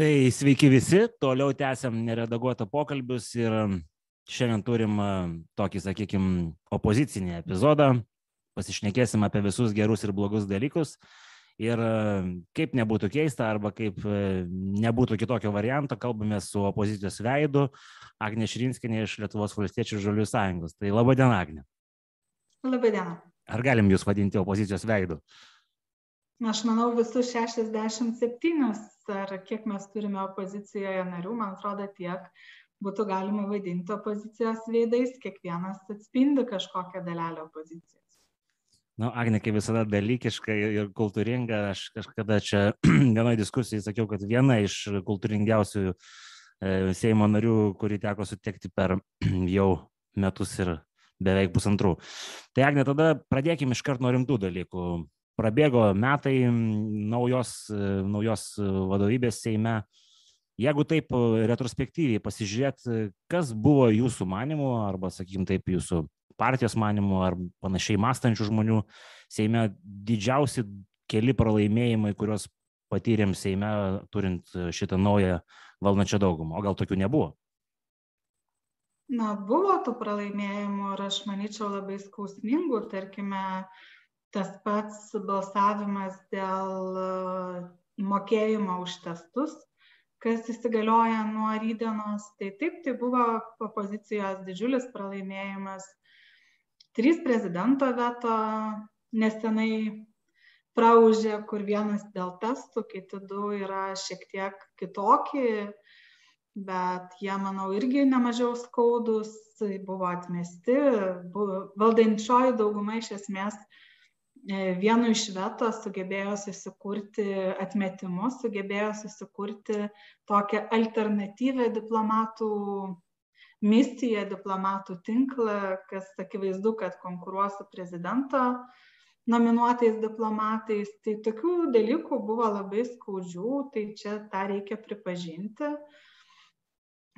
Tai sveiki visi, toliau tęsiam neredaguotą pokalbius ir šiandien turim tokį, sakykime, opozicinį epizodą. Pasišnekėsim apie visus gerus ir blogus dalykus. Ir kaip nebūtų keista, arba kaip nebūtų kitokio varianto, kalbame su opozicijos veidu Agne Šrinskinė iš Lietuvos valstiečių ir žalių sąjungos. Tai laba diena, Agne. Labai diena. Ar galim jūs vadinti opozicijos veidu? Aš manau, visus 67, ar kiek mes turime opozicijoje narių, man atrodo tiek, būtų galima vadinti opozicijos veidais, kiekvienas atspindi kažkokią dalelę opozicijos. Na, nu, Agne, kaip visada dalykiška ir kultūringa, aš kažkada čia vienoje diskusijoje sakiau, kad viena iš kultūringiausių e, Seimo narių, kurį teko sutikti per jau metus ir beveik pusantrų. Tai Agne, tada pradėkime iš karto nuo rimtų dalykų. Prabėgo metai naujos, e, naujos vadovybės Seime. Jeigu taip retrospektyviai pasižiūrėt, kas buvo jūsų manimų, arba, sakykim, taip, jūsų partijos manimu ar panašiai mąstančių žmonių Seime didžiausi keli pralaimėjimai, kuriuos patyrėm Seime, turint šitą naują valdančią daugumą, o gal tokių nebuvo? Na, buvo tų pralaimėjimų ir aš manyčiau labai skausmingų, tarkime, tas pats balsavimas dėl mokėjimo už testus, kas įsigalioja nuo rydienos, tai taip, tai buvo opozicijos didžiulis pralaimėjimas. Trys prezidento veto nesenai praužė, kur vienas dėl testų, kiti du yra šiek tiek kitokie, bet jie, manau, irgi nemažiau skaudus, buvo atmesti, valdančioji dauguma iš esmės e, vienu iš veto sugebėjo susikurti atmetimus, sugebėjo susikurti tokią alternatyvę diplomatų misiją, diplomatų tinklą, kas akivaizdu, kad konkuruos su prezidento nominuotais diplomatais. Tai tokių dalykų buvo labai skaudžių, tai čia tą reikia pripažinti.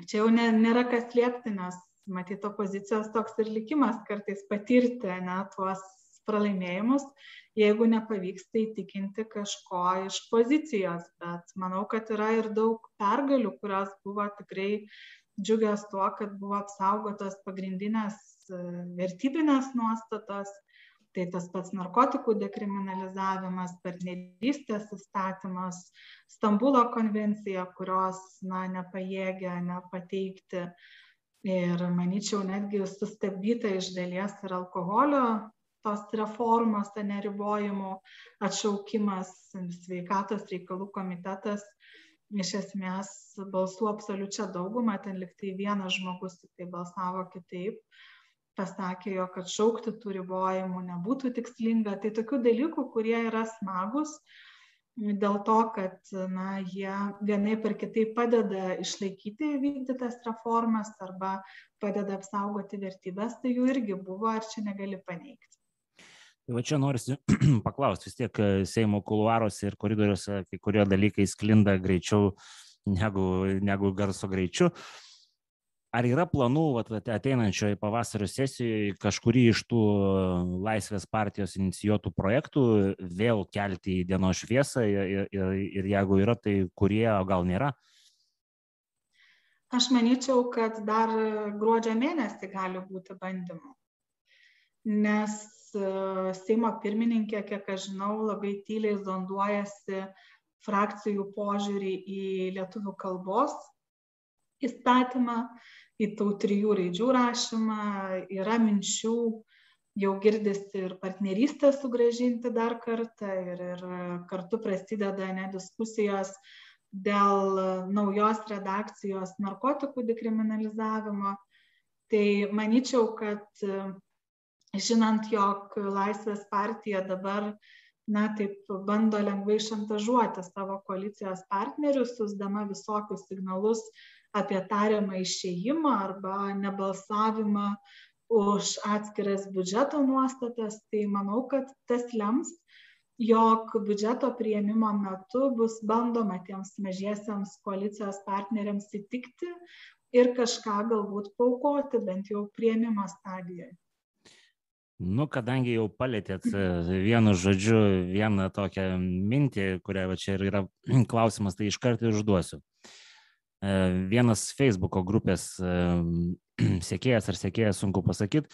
Čia jau nėra kas liepti, nes matyt opozicijos toks ir likimas kartais patirti ne, tuos pralaimėjimus, jeigu nepavyksta įtikinti kažko iš pozicijos. Bet manau, kad yra ir daug pergalių, kurios buvo tikrai džiugios tuo, kad buvo apsaugotos pagrindinės e, vertybinės nuostatos, tai tas pats narkotikų dekriminalizavimas, partnerystės įstatymas, Stambulo konvencija, kurios na, nepajėgia nepateikti ir manyčiau netgi sustabdyta iš dalies ir alkoholio tos reformos, neribojimų atšaukimas, sveikatos reikalų komitetas iš esmės balsų absoliučia dauguma, ten liktai vienas žmogus tik tai balsavo kitaip, pasakė, jog atšaukti tų ribojimų nebūtų tikslinga. Tai tokių dalykų, kurie yra smagus, dėl to, kad na, jie vienai per kitaip padeda išlaikyti vykdytas reformas arba padeda apsaugoti vertybės, tai jų irgi buvo, ar čia negali paneigti. Tai va čia norisi paklausti, vis tiek e, Seimo kuluaruose ir koridoriuose kai kurie dalykai sklinda greičiau negu, negu garso greičiu. Ar yra planų vat, ateinančioje pavasario sesijoje kažkurį iš tų Laisvės partijos inicijuotų projektų vėl kelti į dienos šviesą ir, ir, ir jeigu yra, tai kurie, o gal nėra? Aš manyčiau, kad dar gruodžio mėnesį gali būti bandymų. Nes Seimo pirmininkė, kiek aš žinau, labai tyliai zonduojasi frakcijų požiūrį į lietuvių kalbos įstatymą, į tų trijų raidžių rašymą, yra minčių, jau girdisi ir partnerystę sugražinti dar kartą ir, ir kartu prasideda ne diskusijos dėl naujos redakcijos narkotikų dekriminalizavimo. Tai manyčiau, kad žinant, jog Laisvės partija dabar, na, taip bando lengvai šantažuoti savo koalicijos partnerius, susdama visokius signalus apie tariamą išėjimą arba nebalsavimą už atskiras biudžeto nuostatas, tai manau, kad tas lems, jog biudžeto prieimimo metu bus bandoma tiems mažiesiams koalicijos partneriams įtikti ir kažką galbūt paukoti, bent jau prieimimo stadijoje. Nu, kadangi jau palėtėt e, vienu žodžiu vieną tokią mintį, kurią va čia yra klausimas, tai iš karto užduosiu. E, vienas Facebook'o grupės e, sėkėjas ar sėkėjas, sunku pasakyti,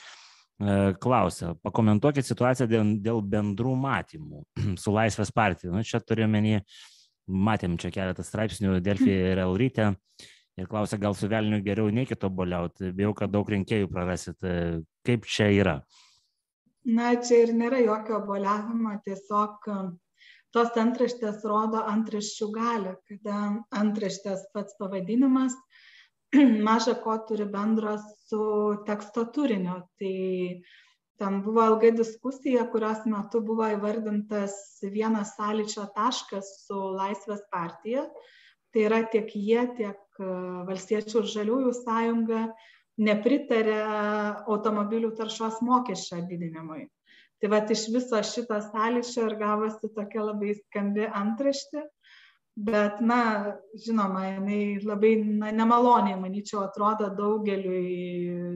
klausia, pakomentuokit situaciją dėl, bendrų matymų su Laisvės partija. Nu, čia turiu menį, matėm čia keletą straipsnių Delfį ir Elrytę ir klausia, gal su velniu geriau neikito boliauti, bijau, kad daug rinkėjų prarasit. Kaip čia yra? Na, čia ir nėra jokio boliavimo, tiesiog um, tos antraštės rodo antraščių galę, kada antraštės pats pavadinimas maža ko turi bendro su teksto turiniu. Tai ten buvo ilga diskusija, kurios metu buvo įvardintas vienas sąlyčio taškas su Laisvės partija. Tai yra tiek jie, tiek uh, Valstiečių ir Žaliųjų sąjunga nepritarė automobilių taršos mokesčio didinimui. Tai va iš viso šito sąlyčio ir gavosi tokia labai skambi antraštė, bet, na, žinoma, jinai labai na, nemaloniai, manyčiau, atrodo daugeliu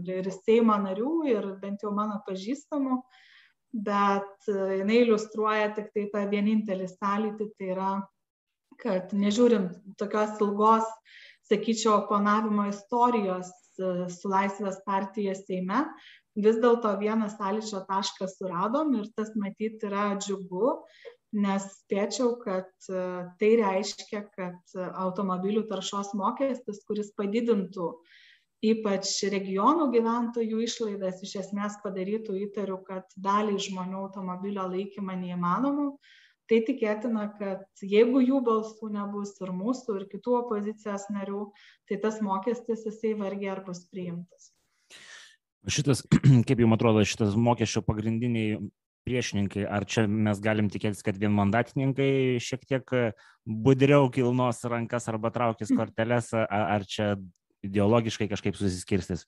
ir Seimo narių, ir bent jau mano pažįstamų, bet jinai iliustruoja tik tai tą vienintelį sąlytį, tai yra, kad nežiūrint tokios ilgos, sakyčiau, oponavimo istorijos su Laisvės partija Seime, vis dėlto vieną sąlyčio tašką suradom ir tas matyt yra džiugu, nes spėčiau, kad e, tai reiškia, kad automobilių taršos mokestis, kuris padidintų ypač regionų gyventojų išlaidas, iš esmės padarytų įtariu, kad daliai žmonių automobilio laikymą neįmanomu, tai tikėtina, kad jeigu jų balsų nebus ir mūsų, ir kitų opozicijos narių, tai tas mokestis jisai vargiai ar bus priimtas. Šitas, kaip jums atrodo, šitas mokesčio pagrindiniai priešininkai, ar čia mes galim tikėtis, kad vienmandatininkai šiek tiek budriau kilnos rankas arba traukis korteles, ar čia ideologiškai kažkaip susiskirstis?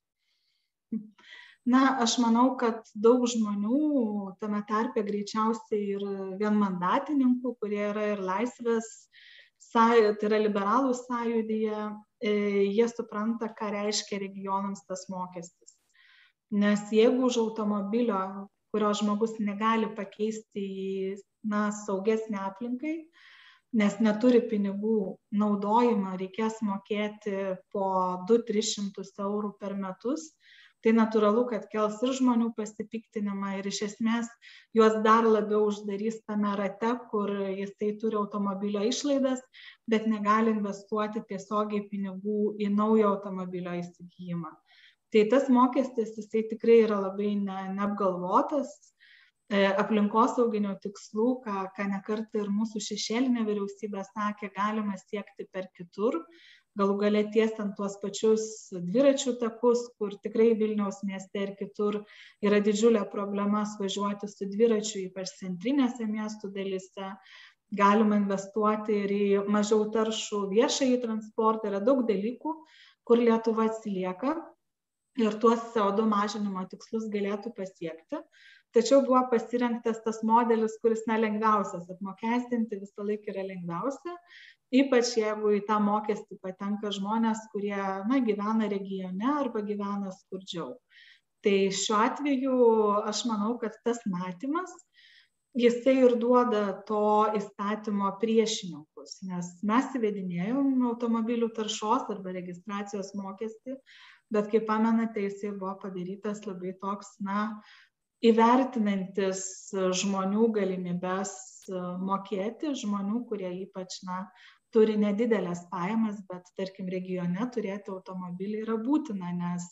na aš manau kad daug žmonių tame tarpe greičiausiai ir vienmandatininkų kurie yra ir laisvės sąjū tai yra liberalų sąjūdyje e, jie supranta ką reiškia regionams tas mokestis. Nes jeigu už automobilio kurio žmogus negali pakeisti į na saugesnę aplinkai nes neturi pinigų naudojimą reikės mokėti po du tris šimtus eurų per metus tai natūralu kad kels ir žmonių pasipiktinimą ir iš esmės juos dar labiau uždarys tame rate kur jisai turi automobilio išlaidas bet negali investuoti tiesiogiai pinigų į naujo automobilio įsigijimą. Tai tas mokestis jisai tikrai yra labai ne neapgalvotas e, aplinkosauginių tikslų ką ką ne kartą ir mūsų šešėlinė vyriausybė sakė galima siekti per kitur galų gale tiesiant tuos pačius dviračių takus kur tikrai vilniaus mieste ir kitur yra didžiulė problema važiuoti su dviračiu ypač centrinėse miestų dalyse. Galima investuoti ir į mažiau taršų viešąjį transportą. Yra daug dalykų kur lietuva atsilieka ir tuos CO2 mažinimo tikslus galėtų pasiekti. Tačiau buvo pasirinktas tas modelis, kuris nelengviausias apmokestinti, visą laiką yra lengviausia, ypač jeigu į tą mokestį patenka žmonės, kurie na, gyvena regione arba gyvena skurdžiau. Tai šiuo atveju aš manau, kad tas matymas, jisai ir duoda to įstatymo priešininkus, nes mes įvedinėjom automobilių taršos arba registracijos mokestį, bet kaip pamenate, jisai buvo padarytas labai toks, na, įvertinantis žmonių galimybės mokėti, žmonių, kurie ypač, na, turi nedideles pajamas, bet tarkim regione turėti automobilį yra būtina, nes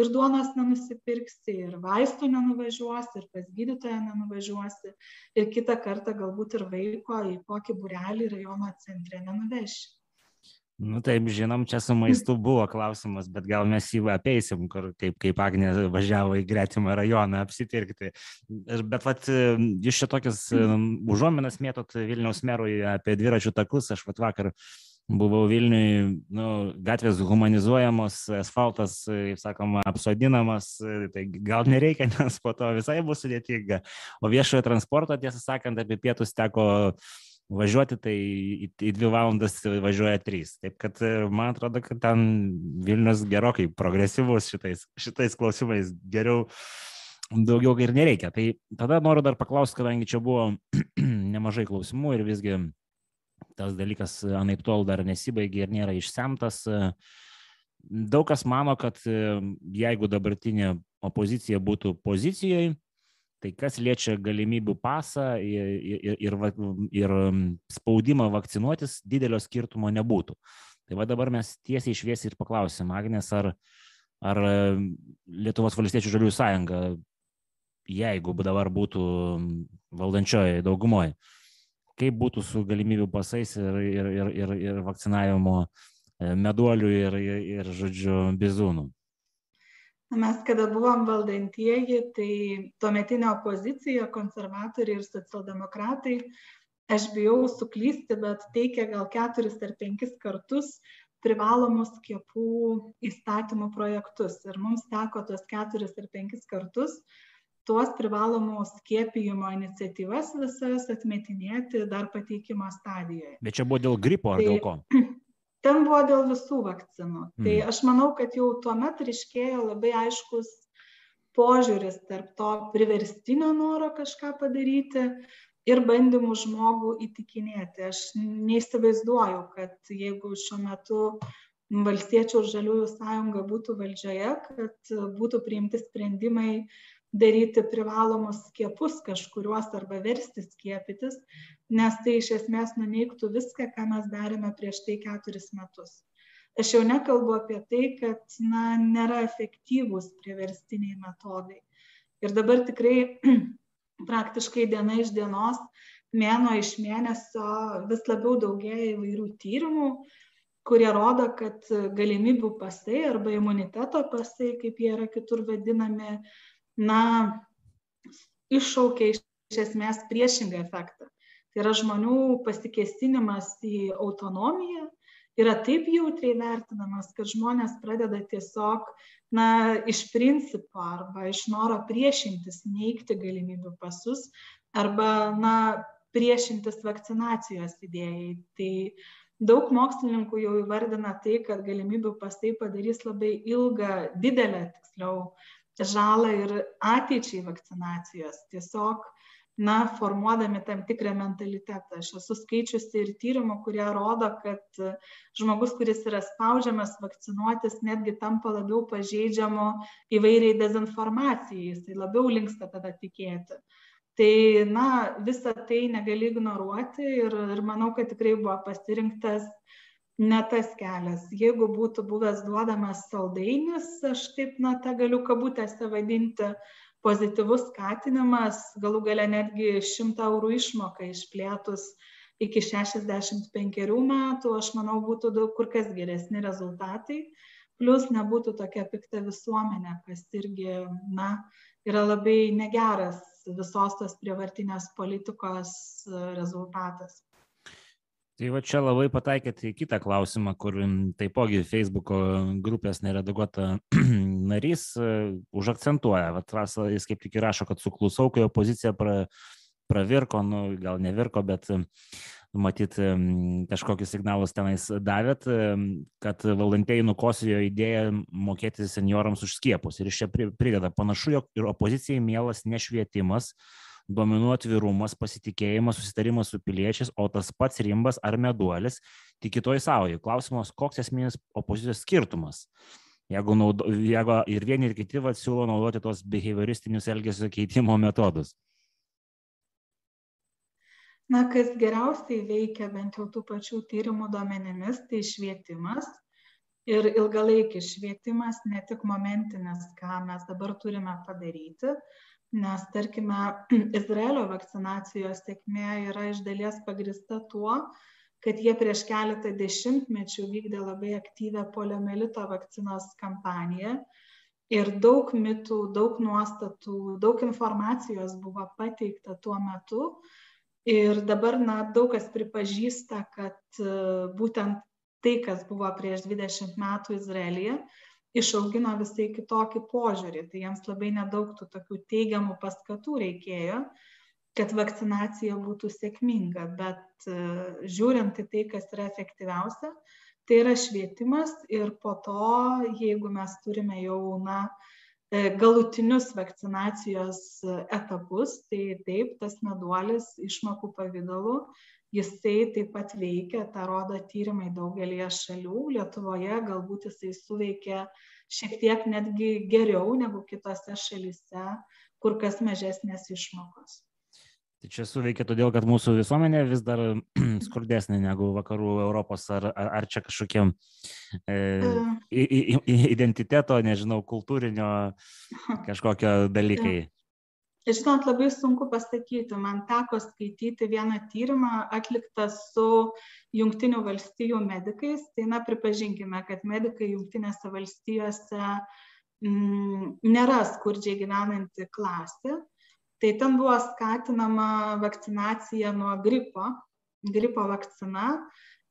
ir duonos nenusipirksi, ir vaistų nenuvažiuosi, ir pas gydytoją nenuvažiuosi, ir kitą kartą galbūt ir vaiko į kokį burelį rajono centre nenuveši. Nu taip, žinom, čia su maistu buvo klausimas, bet gal mes jį apeisim, kur kaip, kaip Agnė važiavo į gretimą rajoną apsipirkti. Bet vat, jūs čia tokias užuominas mėtot Vilniaus merui apie dviračių takus, aš vat vakar buvau Vilniui, nu, gatvės humanizuojamos, asfaltas, kaip sakoma, apsodinamas, tai gal nereikia, nes po to visai bus sudėtinga. O viešojo transporto, tiesą sakant, apie pietus teko važiuoti tai į, dvi valandas važiuoja trys. Taip kad e, man atrodo, kad ten Vilnius gerokai progresyvus šitais, šitais klausimais. Geriau daugiau ir nereikia. Tai tada noriu dar paklausti, kadangi čia buvo nemažai klausimų ir visgi tas dalykas anaip tol dar nesibaigė ir nėra išsemtas. Daug kas mano, kad jeigu dabartinė opozicija būtų pozicijoje, tai kas liečia galimybių pasą ir, ir, ir, ir spaudimą vakcinuotis, didelio skirtumo nebūtų. Tai va dabar mes tiesiai išviesi ir paklausim, Agnės, ar, ar Lietuvos valstiečių žaliųjų sąjunga jeigu dabar būtų valdančioje daugumoje, kaip būtų su galimybių pasais ir, ir, ir, ir, ir vakcinavimo e, meduolių ir, ir, ir žodžiu, bizūnų. Mes, kada buvom valdantieji, tai tuometinė opozicija, konservatoriai ir socialdemokratai, aš bijau suklysti, bet teikia gal keturis ar penkis kartus privalomus skiepų įstatymų projektus. Ir mums teko tos keturis ar penkis kartus tuos privalomų skiepijimo iniciatyvas visas atmetinėti dar pateikimo stadijoje. Bet čia buvo dėl gripo ar tai, dėl ko? Ten buvo dėl visų vakcinų. Mm. Tai aš manau, kad jau tuo metu ryškėjo labai aiškus požiūris tarp to priverstinio noro kažką padaryti ir bandymų žmogų įtikinėti. Aš neįsivaizduoju, kad jeigu šiuo metu valstiečių ir žaliųjų sąjunga būtų valdžioje, kad būtų priimti sprendimai daryti privalomus skiepus kažkuriuos arba versti skiepytis, nes tai iš esmės nuneiktų viską, ką mes darėme prieš tai keturis metus. Aš jau nekalbu apie tai, kad na, nėra efektyvūs priverstiniai metodai. Ir dabar tikrai praktiškai diena iš dienos, mėno iš mėnesio vis labiau daugėja įvairių tyrimų, kurie rodo, kad galimybių pasai arba imuniteto pasai, kaip jie yra kitur vadinami, na, iššaukia iš esmės priešingą efektą. Tai yra žmonių pasikesinimas į autonomiją yra taip jautriai vertinamas, kad žmonės pradeda tiesiog, na, iš principo arba iš noro priešintis, neikti galimybių pasus arba, na, priešintis vakcinacijos idėjai. Tai daug mokslininkų jau įvardina tai, kad galimybių pasai padarys labai ilgą, didelę, tiksliau, žalą ir ateičiai vakcinacijos. Tiesiog, na, formuodami tam tikrą mentalitetą. Aš esu skaičiusi ir tyrimų, kurie rodo, kad žmogus, kuris yra spaudžiamas vakcinuotis, netgi tampa labiau pažeidžiamo įvairiai dezinformacijai, jisai labiau linksta tada tikėti. Tai, na, visą tai negali ignoruoti ir, ir manau, kad tikrai buvo pasirinktas ne tas kelias. Jeigu būtų buvęs duodamas saldainis, aš taip, na, tą galiu kabutėse vadinti pozityvus skatinimas, galų gale netgi 100 eurų išmoką išplėtus iki 65 metų, aš manau, būtų daug kur kas geresni rezultatai. Plus nebūtų tokia pikta visuomenė, kas irgi, na, yra labai negeras visos tos prievartinės politikos rezultatas. Tai va čia labai pataikėte į kitą klausimą, kur taipogi Facebook'o grupės neredaguota narys e, užakcentuoja. Vat Rasa, jis kaip tik ir rašo, kad suklusau, kai opozicija pra, pravirko, nu, gal nevirko, bet matyt, kažkokius signalus tenais davėt, kad valdantieji nukosijo idėją mokėti seniorams už skiepus. Ir iš čia prideda panašu, jog ir opozicijai mielas nešvietimas, duomenų atvirumas, pasitikėjimas, susitarimas su piliečiais, o tas pats rimbas ar meduolis tik kitoj savoje. Klausimas, koks esminis opozicijos skirtumas? Jeigu, naudo, jeigu ir vieni ir kiti vat, siūlo naudoti tos behavioristinius elgesio keitimo metodus. Na, kas geriausiai veikia bent jau tų pačių tyrimų duomenimis, tai švietimas ir ilgalaikis švietimas, ne tik momentinis, ką mes dabar turime padaryti, nes tarkime izraelio vakcinacijos sėkmė yra iš dalies pagrįsta tuo kad jie prieš keletą dešimtmečių vykdė labai aktyvią poliomielito vakcinos kampaniją ir daug mitų, daug nuostatų, daug informacijos buvo pateikta tuo metu. Ir dabar na, daug kas pripažįsta, kad e, būtent tai, kas buvo prieš 20 metų Izraelyje, išaugino visai kitokį požiūrį. Tai jiems labai nedaug tų tokių teigiamų paskatų reikėjo, kad vakcinacija būtų sėkminga. Bet e, žiūrint į tai, kas yra efektyviausia, tai yra švietimas ir po to, jeigu mes turime jau na, galutinius vakcinacijos etapus, tai taip, tas meduolis išmokų pavydalu, jisai taip pat veikia, tą rodo tyrimai daugelie šalių, Lietuvoje galbūt jisai suveikia šiek tiek netgi geriau negu kitose šalyse, kur kas mažesnės išmokos. Tai čia suveikia todėl, kad mūsų visuomenė vis dar skurdesnė negu vakarų Europos, ar, ar, ar čia kažkokie e, identiteto, nežinau, kultūrinio kažkokio dalykai. Žinot, labai sunku pasakyti. Man teko skaityti vieną tyrimą atliktą su Junktinių valstijų medikais. Tai, na, pripažinkime, kad medikai Junktinėse valstijose mm, nėra skurdžiai gyvenanti klasė tai ten buvo skatinama vakcinacija nuo gripo, gripo vakcina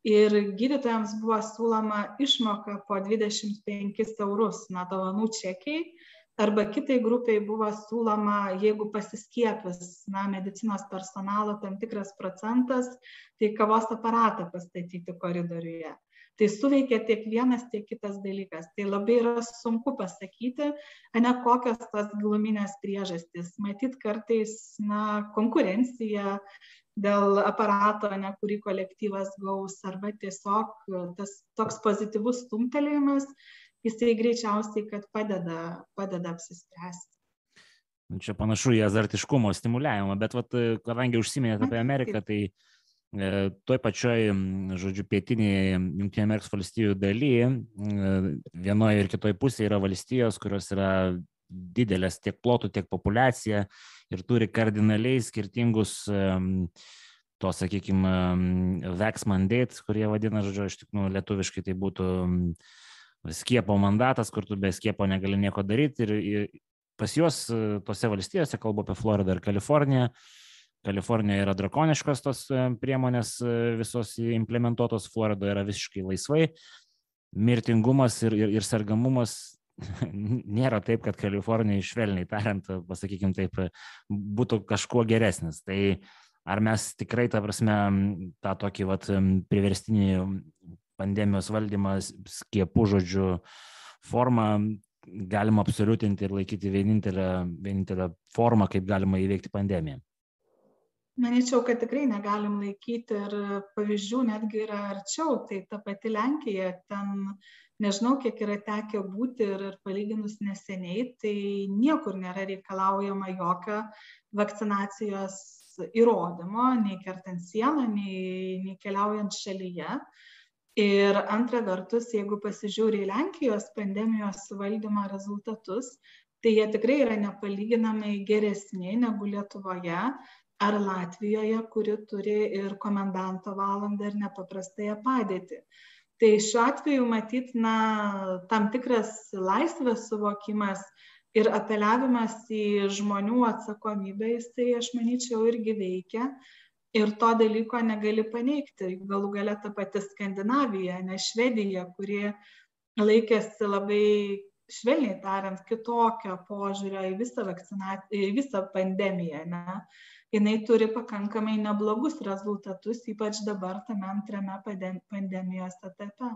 ir gydytojams buvo siūloma išmoka po 25 eurus, na, dovanų čekiai, arba kitai grupiai buvo siūloma, jeigu pasiskiepis, na, medicinos personalo tam tikras procentas, tai kavos aparatą pastatyti koridoriuje tai suveikia tiek vienas, tiek kitas dalykas. Tai labai yra sunku pasakyti, ne kokios tos giluminės priežastys. Matyt, kartais na, konkurencija dėl aparato, ne kurį kolektyvas gaus, arba tiesiog tas toks pozityvus stumtelėjimas, jisai greičiausiai, kad padeda, padeda apsispręsti. Nu, čia panašu į azartiškumo stimuliavimą, bet vat, kadangi užsiminėte apie Ameriką, tai E, toj pačioj, žodžiu, pietinėje Junktinė Amerikos valstijų dalyje, vienoje ir kitoje pusėje yra valstijos, kurios yra didelės tiek plotų, tiek populiacija ir turi kardinaliai skirtingus to, sakykime, vex mandate, kurie vadina, žodžiu, iš tikrųjų lietuviškai tai būtų skiepo mandatas, kur tu be skiepo negali nieko daryti ir, ir pas juos tose valstijose, kalbu apie Floridą ir Kaliforniją, Kalifornijoje yra drakoniškos tos e, priemonės e, visos implementuotos, Floridoje yra visiškai laisvai. Mirtingumas ir, ir, ir sergamumas nėra taip, kad Kalifornija išvelniai tariant, pasakykime taip, būtų kažkuo geresnis. Tai ar mes tikrai, ta prasme, tą tokį vat, priverstinį pandemijos valdymą skiepų žodžių formą galima absoliutinti ir laikyti vienintelę, vienintelę formą, kaip galima įveikti pandemiją? manyčiau kad tikrai negalim laikyti ir pavyzdžių netgi yra arčiau tai ta pati lenkija ten nežinau kiek yra tekę būti ir, ir palyginus neseniai tai niekur nėra reikalaujama jokio vakcinacijos įrodymo nei kertant sieną nei, nei keliaujant šalyje Ir antra vertus, jeigu pasižiūri į Lenkijos pandemijos valdymo rezultatus, tai jie tikrai yra nepalyginamai geresni negu Lietuvoje, ar Latvijoje, kuri turi ir komendanto valandą ir nepaprastąją padėtį. Tai šiuo atveju matyt, na, tam tikras laisvės suvokimas ir apeliavimas į žmonių atsakomybę, jisai, aš manyčiau, irgi veikia. Ir to dalyko negali paneigti. Galų galia ta pati Skandinavija, ne Švedija, kuri laikėsi labai švelniai tariant, kitokio požiūrio į visą, į visą pandemiją. Ne? jinai turi pakankamai neblogus rezultatus, ypač dabar tame antrame pandemijos etape.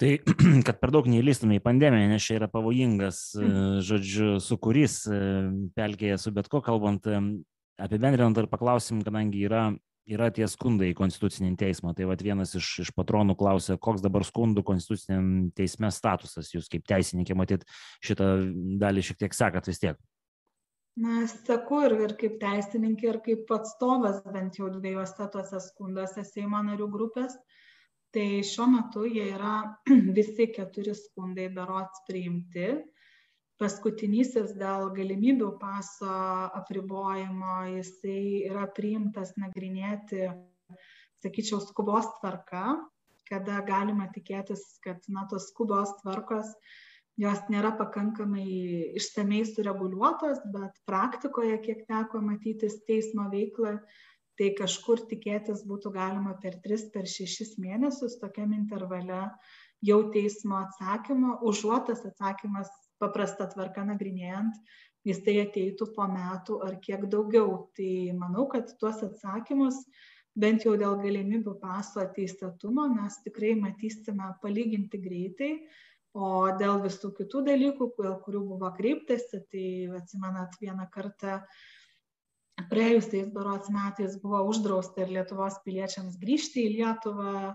Tai, kad per daug neįlystume į pandemiją, nes čia yra pavojingas, mhm. žodžiu, sukūrys pelkėje su bet ko kalbant, apibendrinant ir paklausim, kadangi yra, yra tie skundai į konstitucinį teismą. Tai vat, vienas iš, iš patronų klausė, koks dabar skundų konstituciniam teisme statusas. Jūs kaip teisininkė, matyt, šitą dalį šiek tiek sekat vis tiek na seku ir, ir kaip teisininkė, ir kaip atstovas bent jau dviejose tuose skunduose Seimo narių grupės. Tai šiuo metu jie yra visi keturi skundai berots priimti. Paskutinysis dėl galimybių paso apribojimo, jisai yra priimtas nagrinėti, sakyčiau, skubos tvarka, kada galima tikėtis, kad na, tos skubos tvarkos jos nėra pakankamai išsamei sureguliuotos, bet praktikoje, kiek teko matytis teismo veiklą, tai kažkur tikėtis būtų galima per 3, per 6 mėnesius tokiam intervale jau teismo atsakymo, užuotas atsakymas paprasta tvarka nagrinėjant, jisai ateitų po metų ar kiek daugiau. Tai manau, kad tuos atsakymus bent jau dėl galimybių paso teisėtumo mes tikrai matysime palyginti greitai O dėl visų kitų dalykų, dėl kurių buvo kreiptasi, tai atsimenat vieną kartą praėjusiais berots metais buvo uždrausta ir Lietuvos piliečiams grįžti į Lietuvą,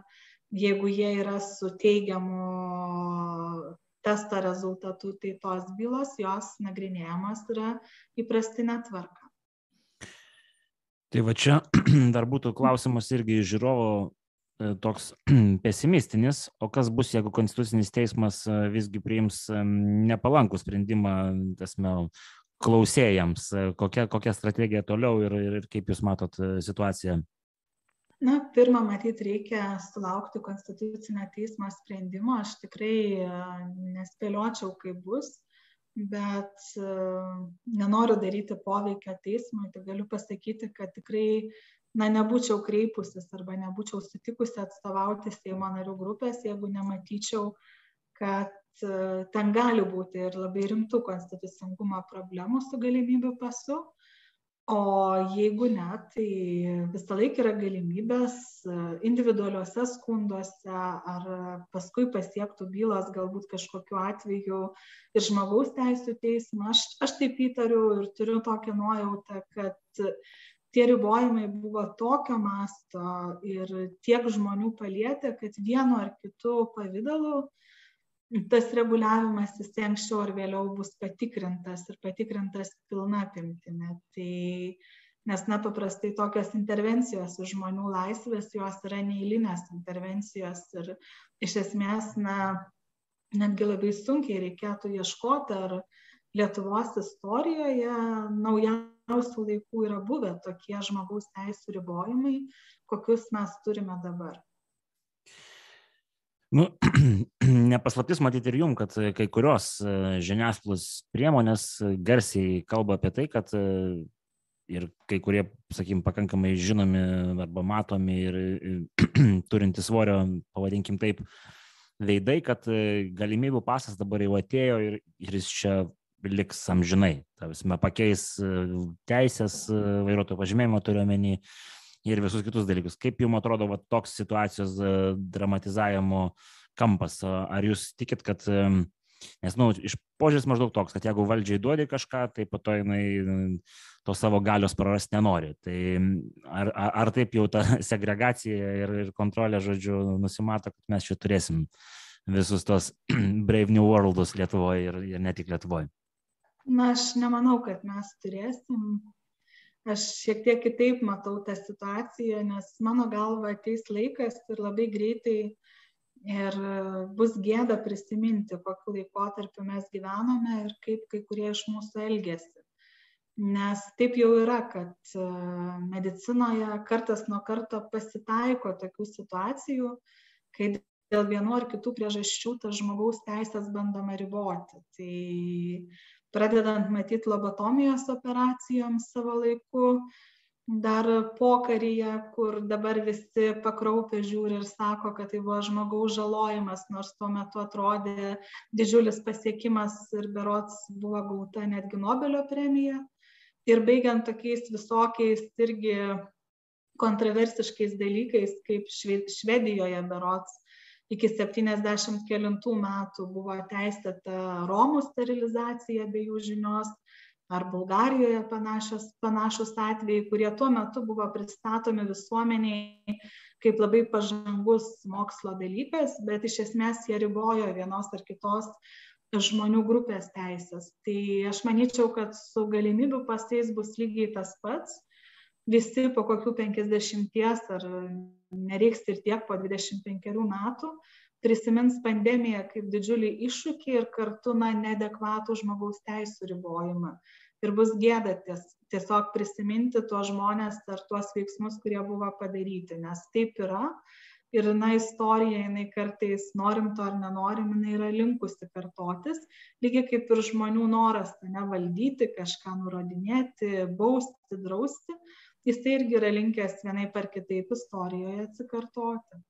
jeigu jie yra su teigiamu testo rezultatu, tai tos bylos jos nagrinėjamos yra įprastinė tvarka. Tai va čia dar būtų klausimas irgi žiūrovo e, toks pesimistinis, o kas bus, jeigu Konstitucinis teismas e, visgi priims e, nepalankų sprendimą, tasme, klausėjams, kokia, kokia strategija toliau ir, ir kaip Jūs matot situaciją na pirma matyt reikia sulaukti konstitucinio teismo sprendimo. Aš tikrai e, nespėliočiau kaip bus bet e, nenoriu daryti poveikio teismui. Tik galiu pasakyti kad tikrai na nebūčiau kreipusis arba nebūčiau sutikusi atstovauti seimo narių grupės jeigu nematyčiau kad e, ten gali būti ir labai rimtų konstitucingumo problemų su galimybių pasu o jeigu ne tai visąlaik yra galimybės e, individualiuose skunduose ar paskui pasiektų bylos galbūt kažkokiu atveju ir žmogaus teisų teismą. Aš aš taip įtariu ir turiu tokią nuojautą kad tie ribojimai buvo tokio masto ir tiek žmonių palietė kad vienu ar kitu pavidalu tas reguliavimas jisai anksčiau ar vėliau bus patikrintas ir patikrintas pilna apimtimi. Tai, nes, na, paprastai tokios intervencijos į žmonių laisvės, jos yra neįlinės intervencijos ir iš esmės, na, netgi labai sunkiai reikėtų ieškoti, ar Lietuvos istorijoje naujausių laikų yra buvę tokie žmogaus teisų ribojimai, kokius mes turime dabar. Nu, nepaslaptis matyti ir jum, kad e, kai kurios e, žiniasklaidos priemonės e, garsiai kalba apie tai, kad ir kai kurie, sakykim, pakankamai žinomi arba matomi ir turinti svorio, pavadinkim taip, veidai, kad galimybių pasas dabar jau atėjo ir, ir jis čia liks amžinai. Tavisime, pakeis teisės vairuotojo pažymėjimo turiuomenį ir visus kitus dalykus. Kaip jums atrodo va, toks situacijos e, dramatizavimo kampas? Ar jūs tikit, kad, nes, na, nu, iš požiūris maždaug toks, kad jeigu valdžiai duodi kažką, tai po to jinai to savo galios prarasti nenori. Tai ar, ar, ar taip jau ta segregacija ir, ir kontrolė, žodžiu, nusimato, kad mes čia turėsim visus tos Brave New Worldus Lietuvoje ir, ir ne tik Lietuvoje? Na, aš nemanau, kad mes turėsim aš šiek tiek kitaip matau tą situaciją, nes mano galva ateis laikas ir labai greitai ir bus gėda prisiminti, kokiu laikotarpiu mes gyvenome ir kaip kai kurie iš mūsų elgesi. Nes taip jau yra, kad e, medicinoje kartas nuo karto pasitaiko tokių situacijų, kai dėl vienu ar kitų priežasčių tas žmogaus teisės bandoma riboti. Tai pradedant matyt lobotomijos operacijom savo laiku, dar pokaryje, kur dabar visi pakraupę žiūri ir sako, kad tai buvo žmogaus žalojimas, nors tuo metu atrodė didžiulis pasiekimas ir berots buvo gauta netgi Nobelio premija. Ir baigiant tokiais visokiais irgi kontroversiškais dalykais, kaip Švedijoje berots iki septyniasdešimt kelintų metų buvo teisėta Romų sterilizacija be jų žinios, ar Bulgarijoje panašios, panašus atvejai, kurie tuo metu buvo pristatomi visuomeniai kaip labai pažangus mokslo dalykas, bet iš esmės jie ribojo vienos ar kitos žmonių grupės teisės. Tai aš manyčiau, kad su galimybių pasais bus lygiai tas pats visi po kokių penkiasdešimties ar nereiks ir tiek po dvidešimt penkerių metų prisimins pandemiją kaip didžiulį iššūkį ir kartu na neadekvatų žmogaus teisų ribojimą. Ir bus gėda ties, tiesiog prisiminti tuos žmonės ar tuos veiksmus, kurie buvo padaryti, nes taip yra. Ir, na, istorija, jinai kartais, norim to ar nenorim, jinai yra linkusi kartotis, lygiai kaip ir žmonių noras, ne valdyti, kažką nurodinėti, bausti, drausti jisai irgi yra linkęs vienai par kitaip istorijoje atsikartoti.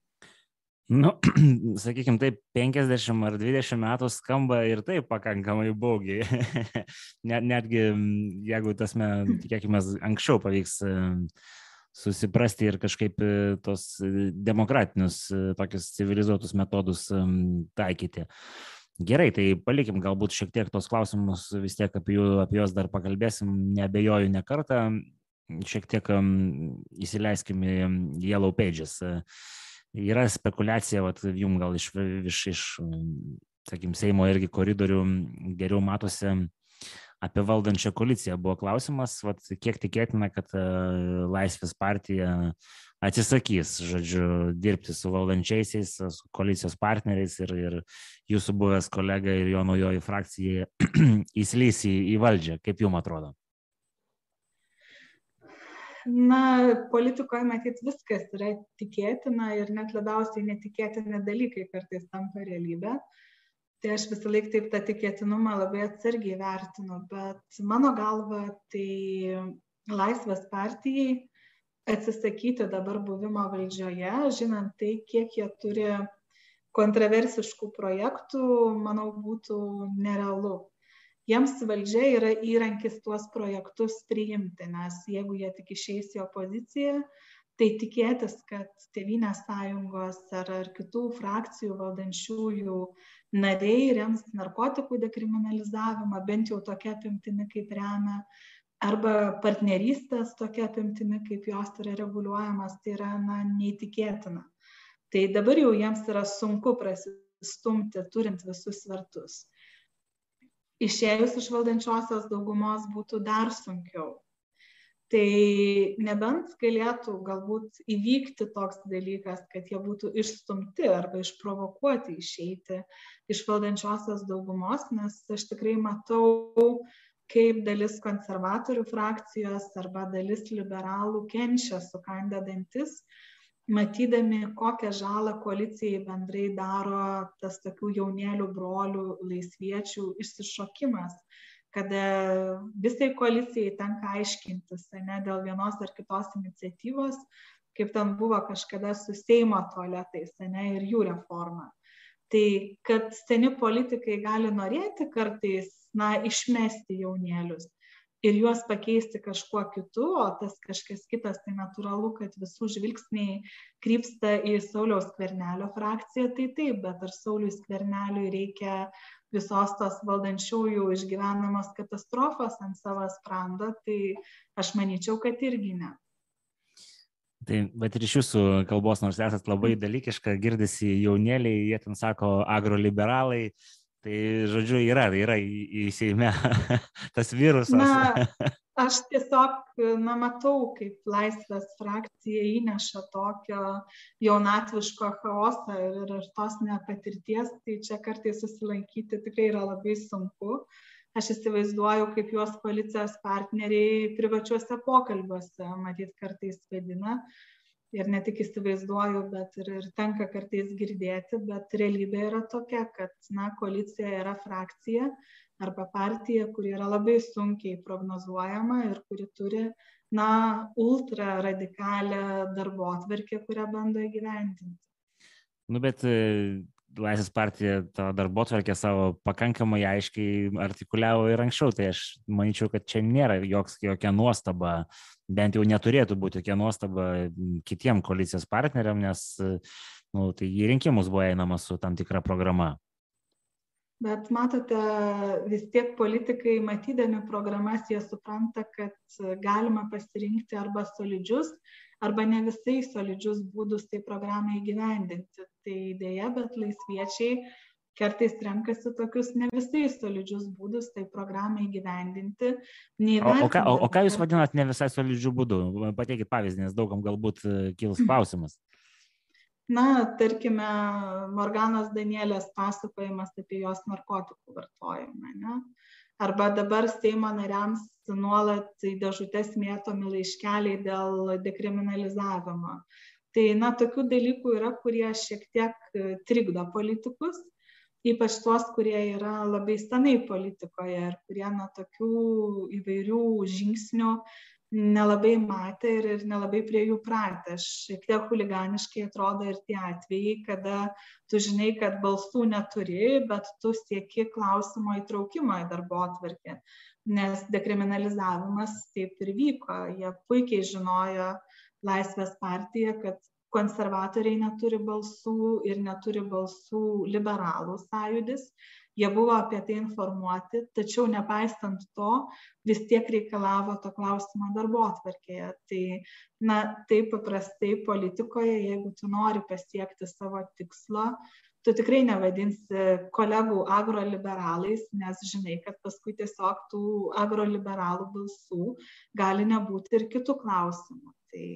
Nu, sakykime, taip, 50 ar 20 metų skamba ir taip pakankamai baugiai. Net, netgi, jeigu tas, tikėkime, anksčiau pavyks susiprasti ir kažkaip e, tos demokratinius, e, tokius civilizuotus metodus taikyti. Gerai, tai palikim galbūt šiek tiek tos klausimus, vis tiek apie, jų, apie juos dar pakalbėsim, nebejoju ne kartą, šiek tiek um, įsileiskim į Yellow Pages. Yra spekulacija, vat, jum gal iš, iš, iš sakykim, Seimo irgi koridorių geriau matosi apie valdančią koaliciją. Buvo klausimas, vat, kiek tikėtina, kad Laisvės partija atsisakys, žodžiu, dirbti su valdančiaisiais, su koalicijos partneriais ir, ir jūsų buvęs kolega ir jo naujoji frakcija įslys į, į valdžią. Kaip jums atrodo? Na, politikoje matyt viskas yra tikėtina ir net labiausiai netikėtini dalykai kartais tampa realybė. Tai aš visą laiką taip tą tikėtinumą labai atsargiai vertinu, bet mano galva tai Laisvės partijai atsisakyti dabar buvimo valdžioje, žinant tai, kiek jie turi kontroversiškų projektų, manau, būtų nerealu. Jiems valdžia yra įrankis tuos projektus priimti, nes jeigu jie tik išeis į opoziciją, tai tikėtis, kad Tevinės sąjungos ar, ar kitų frakcijų valdančiųjų nariai rems narkotikų dekriminalizavimą, bent jau tokia apimtimi, kaip remia arba partnerystės tokia apimtimi, kaip jos yra reguliuojamas, tai yra na, neįtikėtina. Tai dabar jau jiems yra sunku prasistumti, turint visus svertus. Išėjus iš valdančiosios daugumos būtų dar sunkiau. Tai nebent galėtų galbūt įvykti toks dalykas, kad jie būtų išstumti arba išprovokuoti išeiti iš valdančiosios daugumos, nes aš tikrai matau kaip dalis konservatorių frakcijos arba dalis liberalų kenčia sukandę dantis, matydami, kokią žalą koalicijai bendrai daro tas tokių jaunėlių brolių laisviečių išsišokimas, kada visai koalicijai tenka aiškintis, ne dėl vienos ar kitos iniciatyvos, kaip ten buvo kažkada su Seimo tualetais, ne, ir jų reforma. Tai kad seni politikai gali norėti kartais na, išmesti jaunėlius ir juos pakeisti kažkuo kitu, o tas kažkas kitas, tai natūralu, kad visų žvilgsniai krypsta į Sauliaus skvernelio frakciją, tai taip, bet ar Sauliui skverneliui reikia visos tos valdančiųjų išgyvenamos katastrofos ant savo sprando, tai aš manyčiau, kad irgi ne. Tai, bet ir iš jūsų kalbos, nors esat labai dalykiška, girdisi jaunėliai, jie ten sako agroliberalai, Tai, žodžiu, yra, yra į, į Seime tas virusas. Na, aš tiesiog, na, matau, kaip laisvės frakcija įneša tokio jaunatviško chaosą ir, ir tos nepatirties, tai čia kartais susilankyti tikrai yra labai sunku. Aš įsivaizduoju, kaip juos koalicijos partneriai privačiuose pokalbiuose, matyt, kartais vedina ir ne tik įsivaizduoju, bet ir, ir tenka kartais girdėti, bet realybė yra tokia, kad na, koalicija yra frakcija arba partija, kuri yra labai sunkiai prognozuojama ir kuri turi na, ultra radikalią darbo atverkę, kurią bando įgyvendinti. Nu, bet Laisvės partija tą darbo tvarkę savo pakankamai aiškiai artikuliavo ir anksčiau, tai aš manyčiau, kad čia nėra joks, jokia nuostaba, bent jau neturėtų būti jokia nuostaba kitiem koalicijos partneriam, nes nu, tai į rinkimus buvo einama su tam tikra programa. Bet matote, vis tiek politikai, matydami programas, jie supranta, kad galima pasirinkti arba solidžius, arba ne visai solidžius būdus tai programai įgyvendinti. Tai dėja, bet laisviečiai kartais renkasi tokius ne visai solidžius būdus tai programai įgyvendinti. O, o, ką, o, o ką Jūs vadinat ne visai solidžių būdų? Pateikit pavyzdį, nes daugam galbūt e, kils klausimas. Na, tarkime, Morganos Danielės pasakojimas apie jos narkotikų vartojimą. Ne? Arba dabar Seimo nariams nuolat į dėžutės mėtomi laiškeliai dėl dekriminalizavimo. Tai, na, tokių dalykų yra, kurie šiek tiek e, trikdo politikus, ypač tuos, kurie yra labai senai politikoje ir kurie, na, tokių įvairių žingsnių nelabai matė ir, ir nelabai prie jų pratę. Šiek tiek huliganiškai atrodo ir tie atvejai, kada tu žinai, kad balsų neturi, bet tu sieki klausimo įtraukimo į darbo atvarkę. Nes dekriminalizavimas taip ir vyko. Jie puikiai žinojo Laisvės partija, kad konservatoriai neturi balsų ir neturi balsų liberalų sąjūdis. Jie buvo apie tai informuoti, tačiau nepaisant to, vis tiek reikalavo to klausimo darbo atvarkėje. Tai, na, taip paprastai politikoje, jeigu tu nori pasiekti savo tikslo, tu tikrai nevadinsi kolegų agroliberalais, nes žinai, kad paskui tiesiog tų agroliberalų balsų gali nebūti ir kitų klausimų. Tai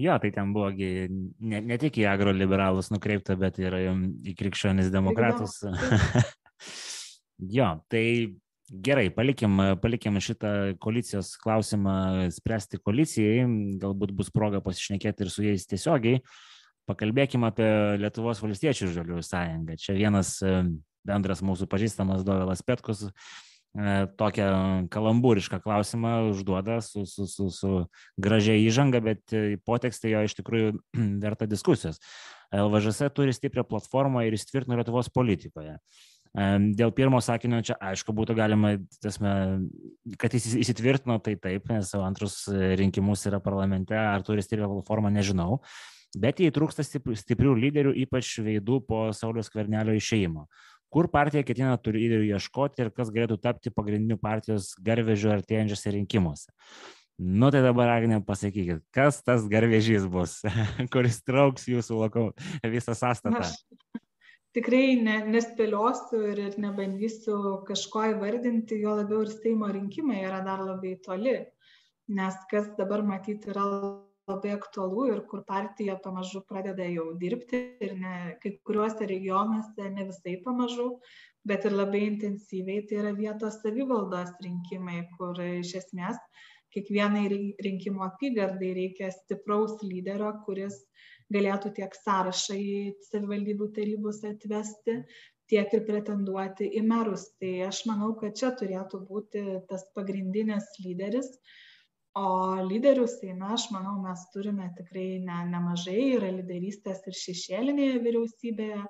Jo, tai ten buvo ne, ne tik į agroliberalus nukreipta, bet ir į krikščionis demokratus. jo, tai gerai, palikim, palikim šitą koalicijos klausimą spręsti koalicijai, galbūt bus proga pasišnekėti ir su jais tiesiogiai. Pakalbėkime apie Lietuvos valstiečių žaliųjų sąjungą. Čia vienas bendras mūsų pažįstamas Dovelas Petkus tokią kalambūrišką klausimą užduoda su, su, su, su gražia įžanga, bet potekstė jo iš tikrųjų verta diskusijos. LVŽS turi stiprią platformą ir įsitvirtino Lietuvos politikoje. E, dėl pirmo sakinio čia aišku būtų galima, tasme, kad jis įsitvirtino, tai taip, nes antrus rinkimus yra parlamente, ar turi stiprią platformą, nežinau. Bet jai trūksta stiprių lyderių, ypač veidų po Saulius Kvernelio išėjimo kur partija ketina lyderių ieškoti ir kas galėtų tapti pagrindiniu partijos garvežiu artėjančiose rinkimuose. Nu tai dabar, Agne, pasakykit, kas tas garvežys bus, kuris trauks jūsų loko, visą sąstatą? Aš tikrai ne, nespėliosiu ir, ir nebandysiu kažko įvardinti, jo labiau ir Seimo rinkimai yra dar labai toli, nes kas dabar matyti yra labai aktualu ir kur partija pamažu pradeda jau dirbti ir ne, kai kuriuose regionuose ne visai pamažu, bet ir labai intensyviai, tai yra vietos savivaldos rinkimai, kur iš esmės kiekvienai rinkimo apygardai reikia stipraus lyderio, kuris galėtų tiek sąrašą į savivaldybių tarybus atvesti, tiek ir pretenduoti į merus. Tai aš manau, kad čia turėtų būti tas pagrindinis lyderis, o lyderių seime aš manau mes turime tikrai ne, nemažai, yra lyderystės ir šešėlinėje vyriausybėje.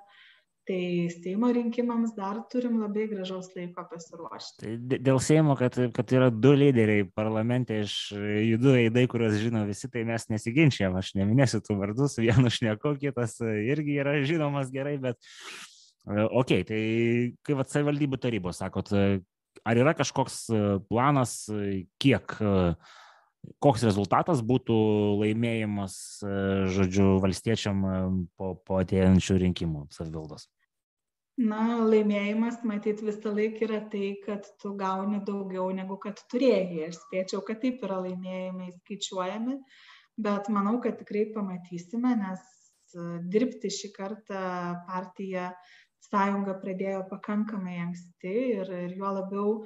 Tai Seimo rinkimams dar turim labai gražaus laiko pasiruošti. Tai dėl Seimo, kad, kad yra du lyderiai parlamente iš judų eidai, kuriuos žino visi, tai mes nesiginčiam, aš neminėsiu tų vardus, vienu šneku, kitas irgi yra žinomas gerai, bet ok, tai kaip savivaldybių tarybos, sakot, ar yra kažkoks planas, kiek uh, koks rezultatas būtų laimėjimas, e, žodžiu, valstiečiam e, po, po atėjančių rinkimų savivaldos? Na, laimėjimas, matyt, visą laiką yra tai, kad tu gauni daugiau negu kad turėjai. Aš spėčiau, kad taip yra laimėjimai skaičiuojami, bet manau, kad tikrai pamatysime, nes e, dirbti šį kartą partija sąjunga pradėjo pakankamai anksti ir, ir juo labiau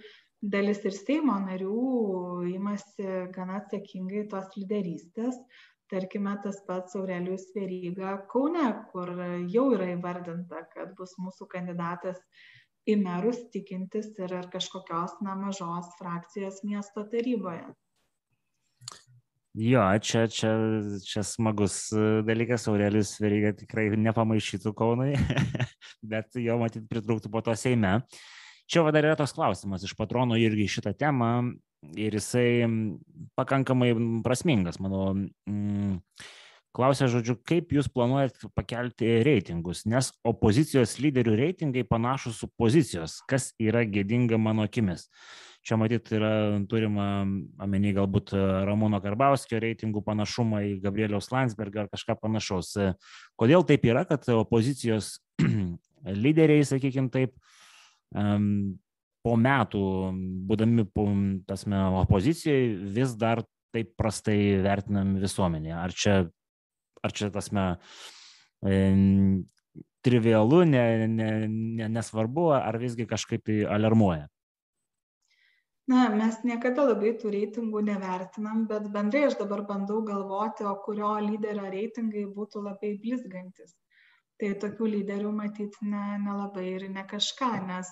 dalis ir Seimo narių imasi gana atsakingai tos lyderystės. Tarkime, tas pats Aurelijus Veryga Kaune, kur jau yra įvardinta, kad bus mūsų kandidatas į merus tikintis ir kažkokios na, mažos frakcijos miesto taryboje. Jo, čia, čia, čia smagus dalykas, Aurelijus Veryga tikrai nepamaišytų Kaunui, bet jo matyt pritrūktų po to Seime. Uh, Čia va dar yra toks klausimas iš patrono irgi šitą temą ir jisai pakankamai prasmingas, manau. Mm, Klausia, žodžiu, kaip jūs planuojat pakelti reitingus, nes opozicijos lyderių reitingai panašus su pozicijos, kas yra gėdinga mano akimis. Čia matyt yra turima omeny galbūt Ramūno Karbauskio reitingų panašumą į Gabrieliaus Landsbergą ar kažką panašaus. Kodėl taip yra, kad opozicijos lyderiai, sakykime taip, po metų, būdami tasme, opozicijoje, vis dar taip prastai vertinami visuomenėje. Ar čia, ar čia tasme, trivialu, ne, ne, ne, nesvarbu, ar visgi kažkaip tai alarmuoja? Na, mes niekada labai tų reitingų nevertinam, bet bendrai aš dabar bandau galvoti, o kurio lyderio reitingai būtų labai blizgantis. Tai tokių lyderių matyti nelabai ne ir ne kažką, nes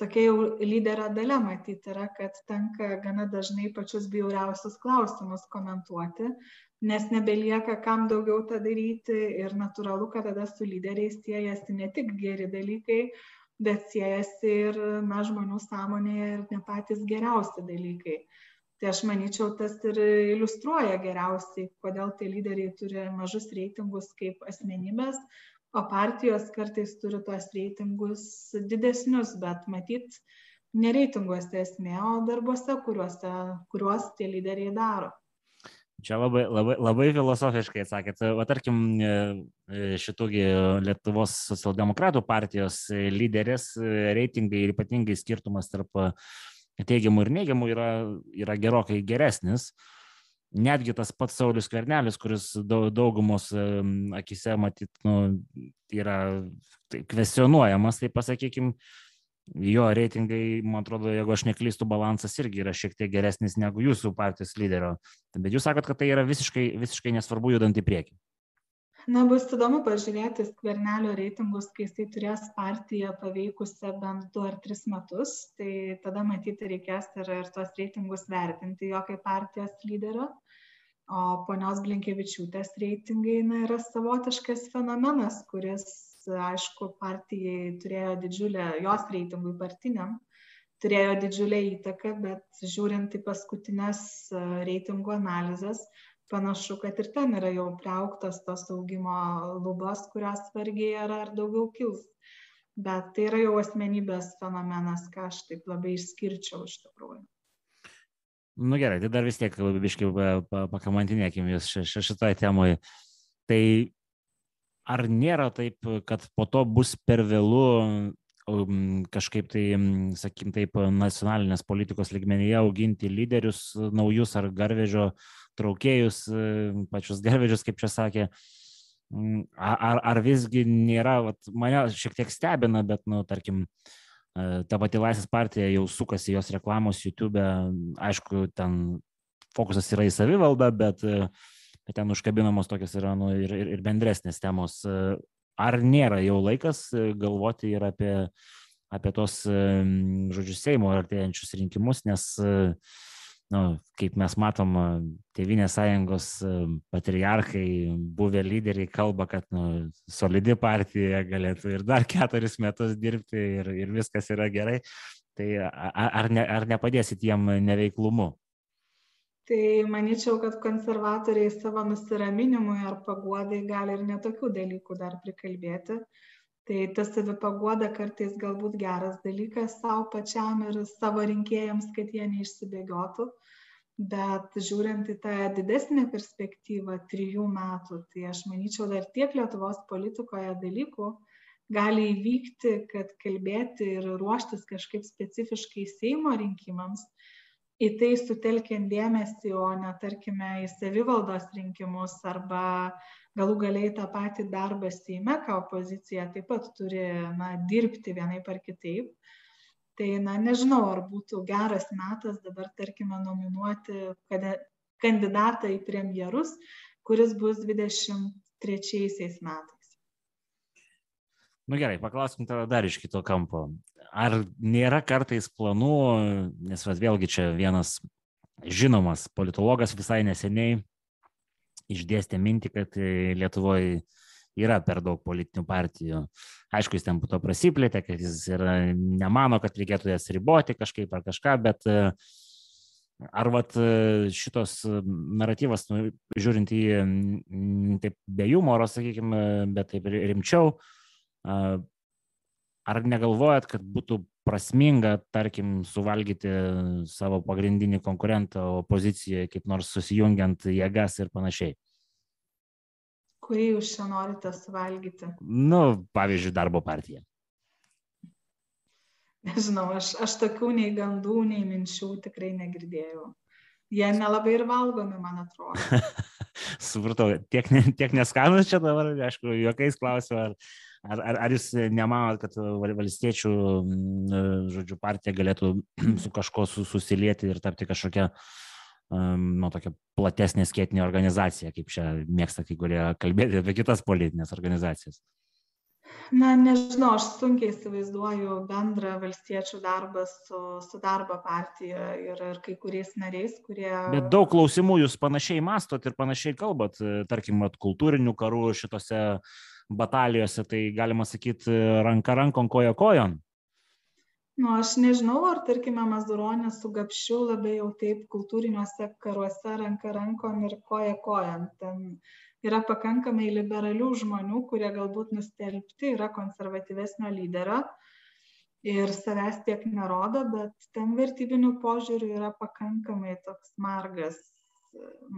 tokia jau lyderio dalia matyt yra, kad tenka gana dažnai pačius bjauriausius klausimus komentuoti, nes nebelieka kam daugiau tą daryti ir natūralu, kad tada su lyderiais siejasi ne tik geri dalykai, bet siejasi ir na, žmonių sąmonėje ir ne patys geriausi dalykai. Tai aš manyčiau, tas ir iliustruoja geriausiai, kodėl tie lyderiai turi mažus reitingus kaip asmenybės, o partijos kartais turi tuos reitingus didesnius, bet matyt, nereitinguose esmė, o darbuose, kuriuose, kuriuos tie lyderiai daro. Čia labai, labai, labai filosofiškai atsakėt. O tarkim, e, e, šitųgi Lietuvos socialdemokratų partijos lyderės reitingai ir ypatingai skirtumas tarp teigiamų ir neigiamų yra, yra gerokai geresnis. Netgi tas pats Saulis Kvernelis, kuris daugumos akise, matyt, nu, yra tai, kvestionuojamas, tai pasakykim, jo reitingai, man atrodo, jeigu aš neklystu, balansas irgi yra šiek tiek geresnis negu jūsų partijos lyderio. Bet jūs sakot, kad tai yra visiškai, visiškai nesvarbu judant į priekį. Na, bus įdomu pažiūrėti skvernelio reitingus, kai jisai turės partiją paveikusią bent 2 ar 3 metus, tai tada matyti reikės ir, ir tuos reitingus vertinti jo kaip partijos lyderio. O ponios Blinkevičiūtės reitingai na, yra savotiškas fenomenas, kuris aišku, partijai turėjo didžiulę, jos reitingui partiniam, turėjo didžiulę įtaką, bet žiūrint į paskutinės e, reitingų analizės, panašu, kad ir ten yra jau priauktos tos augimo lubos, kurios vargiai ar, ar daugiau kils. Bet tai yra jau asmenybės fenomenas, ką aš taip labai išskirčiau iš tikrųjų. Nu gerai, tai dar vis tiek biškai pakamantinėkim jūs šitoje temoje. Tai ar nėra taip, kad po to bus per vėlų um, kažkaip tai, sakykim, taip, nacionalinės politikos ligmenyje auginti lyderius naujus ar garvežio traukėjus, pačius garvežius, kaip čia sakė. Ar, ar visgi nėra, vat, mane šiek tiek stebina, bet, nu, tarkim, ta pati Laisvės partija jau sukasi jos reklamos YouTube, aišku, ten fokusas yra į savivaldą, bet uh, bet ten užkabinamos tokios yra nu, ir, ir, ir bendresnės temos. Ar nėra jau laikas e, galvoti ir apie, apie tos, žodžiu, Seimo artėjančius rinkimus, nes, e, nu, kaip mes matom, Tevinės sąjungos e, patriarchai, buvę lyderiai kalba, kad nu, solidi partija galėtų ir dar keturis metus dirbti ir, ir viskas yra gerai. Tai ar, ne, ar nepadėsit jiem neveiklumu? tai manyčiau kad konservatoriai savo nusiraminimui ar paguodai gali ir netokių dalykų dar prikalbėti tai ta savipaguoda kartais galbūt geras dalykas sau pačiam ir savo rinkėjams kad jie neišsibėgiotų. Bet žiūrint į tą didesnę perspektyvą trijų metų tai aš manyčiau dar tiek lietuvos politikoje dalykų gali įvykti kad kalbėti ir ruoštis kažkaip specifiškai seimo rinkimams į tai sutelkiant dėmesį, o ne tarkime į savivaldos rinkimus arba galų galiai tą patį darbą Seime, ką opozicija taip pat turi na, dirbti vienai par kitaip. Tai, na, nežinau, ar būtų geras metas dabar, tarkime, nominuoti kandidatą į premjerus, kuris bus 23 metais. Na nu, gerai, paklauskim tada dar iš kito kampo ar nėra kartais planų, nes vėlgi čia vienas žinomas politologas visai neseniai išdėstė mintį, kad Lietuvoje yra per daug politinių partijų. Aišku, jis ten po to prasiplėtė, kad jis yra, nemano, kad reikėtų jas riboti kažkaip ar kažką, bet ar vat, šitos naratyvas, nu, žiūrint į taip be humoro, sakykime, bet taip rimčiau, ar negalvojat, kad būtų prasminga, tarkim, suvalgyti savo pagrindinį konkurentą opozicijoje, kaip nors susijungiant jėgas ir panašiai? Kurį jūs čia norite suvalgyti? Nu, pavyzdžiui, darbo partija. Nežinau, aš, aš tokių nei gandų, nei minčių tikrai negirdėjau. Jie nelabai ir valgomi, man atrodo. Supratau, tiek, tiek neskanus čia dabar, aišku, juokais klausiu, ar, Ar, ar, ar jūs nemanot, kad valstiečių, žodžiu, partija galėtų su kažko susilieti ir tapti kažkokia, nu, tokia platesnė skėtinė organizacija, kaip čia mėgsta kai kurie kalbėti apie kitas politinės organizacijas? Na, nežinau, aš sunkiai įsivaizduoju bendrą valstiečių darbą su, su darbo partija ir, ir kai kuriais nariais, kurie... Bet daug klausimų jūs panašiai mastot ir panašiai kalbat, tarkim, kultūrinių karų šitose uh, batalijose, tai galima sakyti ranka rankon, koja kojon. Nu, aš nežinau, ar tarkime Mazuronė su Gapšiu labai jau taip kultūriniuose karuose ranka rankon ir koja kojon. Ten yra pakankamai liberalių žmonių, kurie galbūt nustelbti yra konservatyvesnio lyderio ir savęs tiek nerodo, bet ten vertybinių požiūrių yra pakankamai toks margas,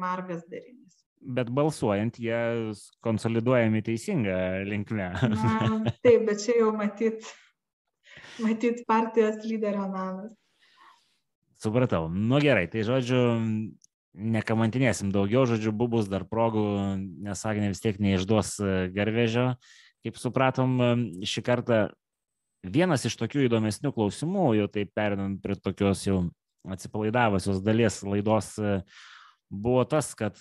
margas darinys. Bet balsuojant, jie konsoliduojami teisingą linkmę. Na, taip, bet čia jau matyt, matyt partijos lyderio namas. Supratau. Nu gerai, tai žodžiu, nekamantinėsim daugiau, žodžiu, bus dar progų, nes Agnė vis tiek neišduos e, garvežio. Kaip supratom, e, šį kartą vienas iš tokių įdomesnių klausimų, jau taip perinant prie tokios jau atsipalaidavusios dalies laidos, e, buvo tas, kad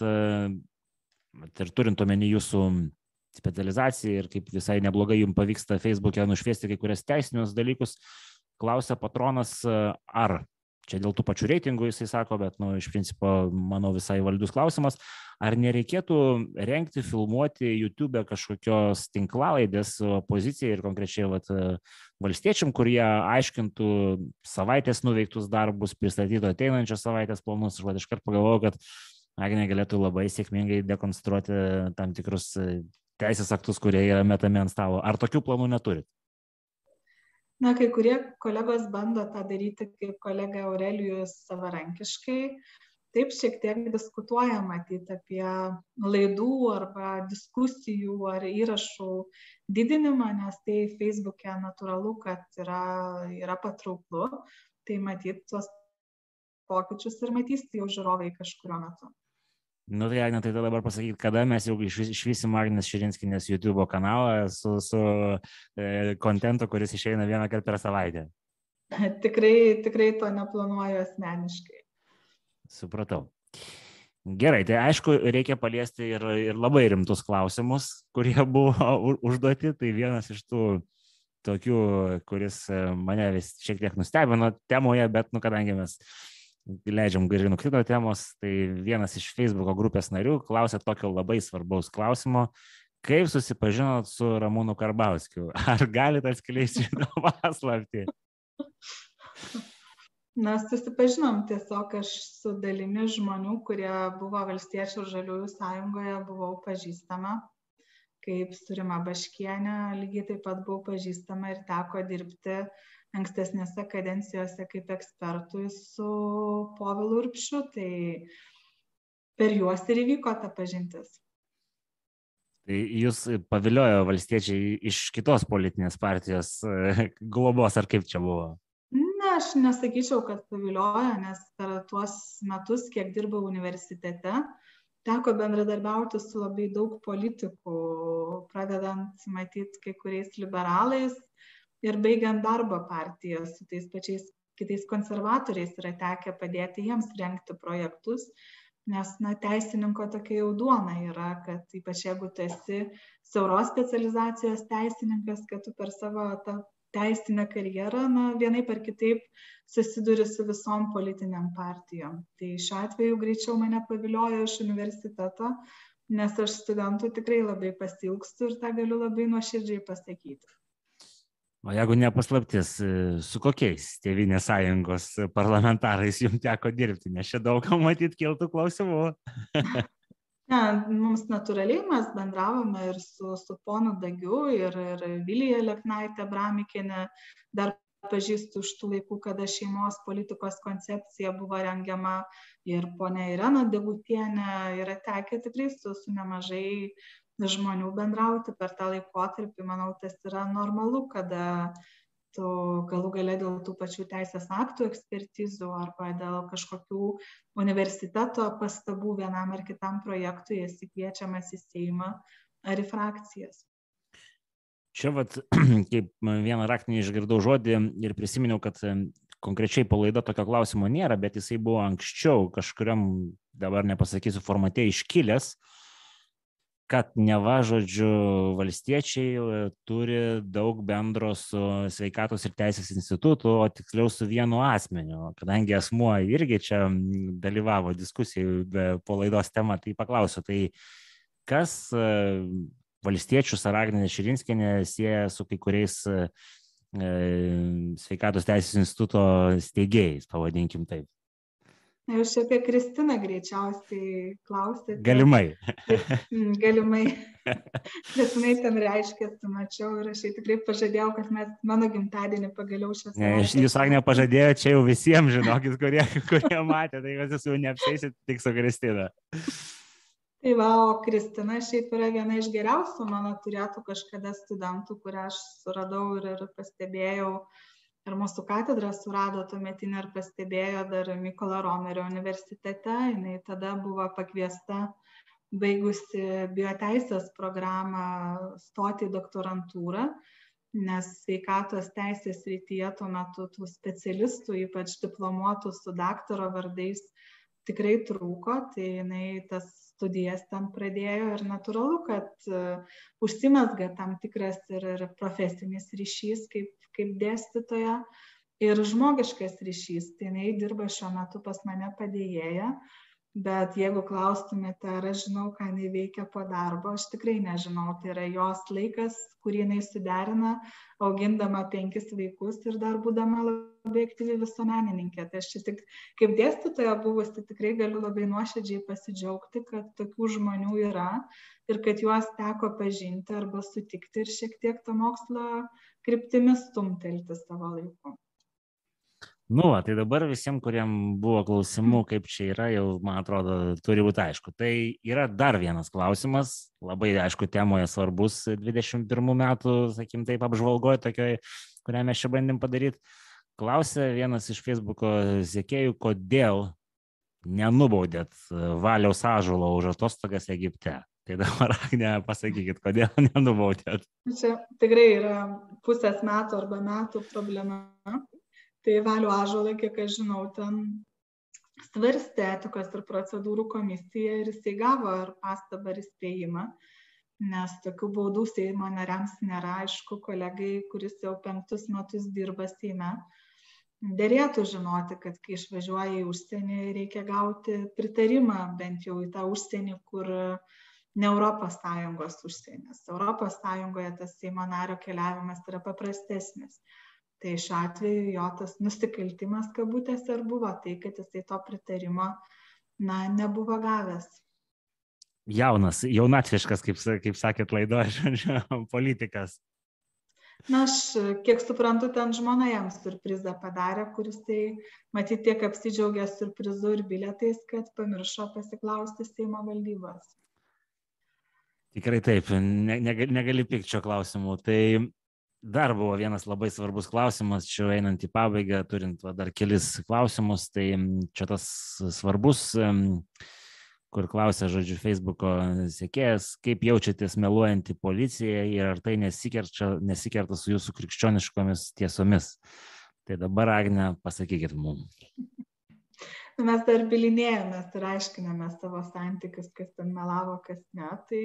ir turint omeny jūsų specializaciją ir kaip visai neblogai jums pavyksta Facebook'e nušviesti kai kurias teisinius dalykus, klausia patronas, ar čia dėl tų pačių reitingų jisai sako, bet, nu, iš principo, manau, visai valdus klausimas, ar nereikėtų renkti, filmuoti YouTube kažkokios tinklalaidės opozicijai ir konkrečiai vat, valstiečiam, kurie aiškintų savaitės nuveiktus darbus, pristatytų ateinančios savaitės planus. Aš iš karto pagalvojau, kad Agnė galėtų labai sėkmingai dekonstruoti tam tikrus teisės aktus, kurie yra metami ant stalo. Ar tokių planų neturit? Na kai kurie kolegos bando tą daryti kaip kolega aurelijus savarankiškai. Taip šiek tiek diskutuoja matyt apie laidų arba diskusijų ar įrašų didinimą nes tai feisbuke natūralu kad yra yra patrauklu. Tai matyt tuos pokyčius ir matys jau žiūrovai kažkuriuo metu Nu tai, Agne, tai dabar pasakyti, kada mes jau išvysim Agnės Širinskinės YouTube kanalą su, su e, kontentu, kuris išeina vieną kartą per savaitę. Tikrai, tikrai to neplanuoju asmeniškai. Supratau. Gerai, tai aišku, reikia paliesti ir, ir labai rimtus klausimus, kurie buvo užduoti. Tai vienas iš tų tokių, kuris mane vis šiek tiek nustebino temoje, bet, nu, kadangi mes leidžiam gerai nukrito temos, tai vienas iš Facebook grupės narių klausė tokio labai svarbaus klausimo, kaip susipažinot su Ramūnu Karbauskiu? Ar galite atskleisti šitą paslaptį? Na, susipažinom tiesiog aš su dalimi žmonių, kurie buvo Valstiečių ir Žaliųjų sąjungoje, buvau pažįstama, kaip Surima Baškienė, lygiai taip pat buvau pažįstama ir teko dirbti uh, ankstesnėse kadencijose kaip ekspertui su Povilu Urpšiu, tai per juos ir įvyko ta pažintis. Tai jūs paviliojo valstiečiai iš kitos politinės partijos globos, ar kaip čia buvo? Ne, aš nesakyčiau, kad paviliojo, nes per tuos metus, kiek dirbau universitete, teko bendradarbiauti su labai daug politikų, pradedant matyti kai kuriais liberalais, ir baigiant darbo partiją su tais pačiais kitais konservatoriais yra tekę padėti jiems rengti projektus, nes na, teisininko tokia jau duona yra, kad ypač jeigu tu esi siauros specializacijos teisininkas, kad tu per savo tą teisinę karjerą, na, vienai per kitaip susiduri su visom politiniam partijom. Tai šiuo atveju greičiau mane paviliojo iš universiteto, nes aš studentų tikrai labai pasilgstu ir tą galiu labai nuoširdžiai pasakyti. O jeigu nepaslaptis, e, su kokiais Tėvinės sąjungos parlamentarais jums teko dirbti, nes čia daug kam matyt kiltų klausimų. ne, mums natūraliai mes bendravome ir su, su ponu Dagiu, ir, ir Vilija Leknaitė Bramikinė, dar pažįstu iš tų laikų, kada šeimos politikos koncepcija buvo rengiama ir ponia Irena Degutienė yra tekę tikrai su, su nemažai žmonių bendrauti per tą laikotarpį, manau, tas yra normalu, kada tu galų gale dėl tų pačių teisės aktų ekspertizų arba dėl kažkokių universiteto pastabų vienam ar kitam projektui esi kviečiamas į Seimą ar į frakcijas. Čia, vat, kaip vieną raktinį išgirdau žodį ir prisiminiau, kad konkrečiai po laida tokio klausimo nėra, bet jisai buvo anksčiau kažkuriam, dabar nepasakysiu, formate iškilęs. Uh, kad neva, žodžiu, valstiečiai e, turi daug bendro su sveikatos ir teisės institutu, o tiksliau su vienu asmeniu. Kadangi asmuo irgi čia dalyvavo diskusijų po laidos tema, tai paklausiu, tai kas e, valstiečius ar Agnė Širinskinė sieja su kai kuriais e, sveikatos teisės instituto steigėjais, pavadinkim taip. Jūs apie Kristiną greičiausiai klausėte. Galimai. Mm, galimai. Nes jinai ten reiškėsi, mačiau ir aš tikrai pažadėjau, kad mes mano gimtadienį pagaliau šią savaitę. Jūs, Agne, pažadėjote čia jau visiems, žinokit, kurie, kurie matė, tai jūs jau neapsėsit tik su Kristina. Tai va, o Kristina šiaip yra viena iš geriausių mano turėtų kažkada studentų, kurią aš suradau ir, ir pastebėjau ir mūsų katedra surado tuometinę ir pastebėjo dar Mykolo Romerio universitete. Jis tada buvo pakviesta, baigusi bioteisės programą, stoti į doktorantūrą, nes sveikatos teisės rytyje tuo metu tų specialistų, ypač diplomuotų su daktaro vardais, tikrai trūko, tai jinai tas studijas ten pradėjo ir natūralu, kad uh, užsimesga tam tikras ir, ir profesinis ryšys kaip, kaip dėstytoja ir žmogiškas ryšys. Tai jinai dirba šiuo metu pas mane padėjėja, bet jeigu klaustumėte, ar aš žinau, ką jinai veikia po darbo, aš tikrai nežinau. Tai yra jos laikas, kurį jinai suderina, augindama penkis vaikus ir dar būdama labai aktyvi visuomenininkė. Tai aš čia tik kaip dėstytoja buvusi tikrai galiu labai nuoširdžiai pasidžiaugti, kad tokių žmonių yra ir kad juos teko pažinti arba sutikti ir šiek tiek tą mokslo kryptimis stumtelti savo laiku. Nu, va, tai dabar visiems, kuriem buvo klausimų, kaip čia yra, jau, man atrodo, turi būti aišku. Tai yra dar vienas klausimas, labai aišku, temoje svarbus 21 metų, sakim, taip apžvalgoje, tokioj, kurią mes čia bandėm padaryti. Klausė vienas iš Facebook'o sėkėjų, kodėl nenubaudėt valiaus ažulo už atostogas Egipte. Tai dabar, ne, pasakykit, kodėl nenubaudėt. Čia tikrai yra pusės metų arba metų problema. Tai valių ažolai, kiek aš žinau, ten svarstė etikos ir procedūrų komisija ir jisai gavo ir pastabą ir įspėjimą, nes tokių baudų Seimo nariams nėra, aišku, kolegai, kuris jau penktus metus dirba Seime, dėrėtų žinoti, kad kai išvažiuoja į užsienį, reikia gauti pritarimą bent jau į tą užsienį, kur ne Europos Sąjungos užsienis. Europos Sąjungoje tas Seimo nario keliavimas yra paprastesnis. Tai šiuo atveju jo tas nusikaltimas kabutėse ir buvo tai, kad jisai to pritarimo na, nebuvo gavęs. Jaunas, jaunatviškas, kaip, kaip sakėt, laidoje, politikas. Na, aš kiek suprantu, ten žmona jam surprizą padarė, kuris tai matyti tiek apsidžiaugė surprizu ir bilietais, kad pamiršo pasiklausti Seimo valdybos. Tikrai taip, ne, negali, negali pikčio klausimų. Tai dar buvo vienas labai svarbus klausimas, čia einant į pabaigą, turint va, dar kelis klausimus, tai čia tas svarbus, kur klausia, žodžiu, Facebook'o sėkėjas, kaip jaučiatės meluojant į policiją ir ar tai nesikerta, nesikerta su jūsų krikščioniškomis tiesomis. Tai dabar, Agne, pasakykit mums. mes dar bilinėjomės ir aiškinamės savo santykius, kas ten melavo, kas ne. Tai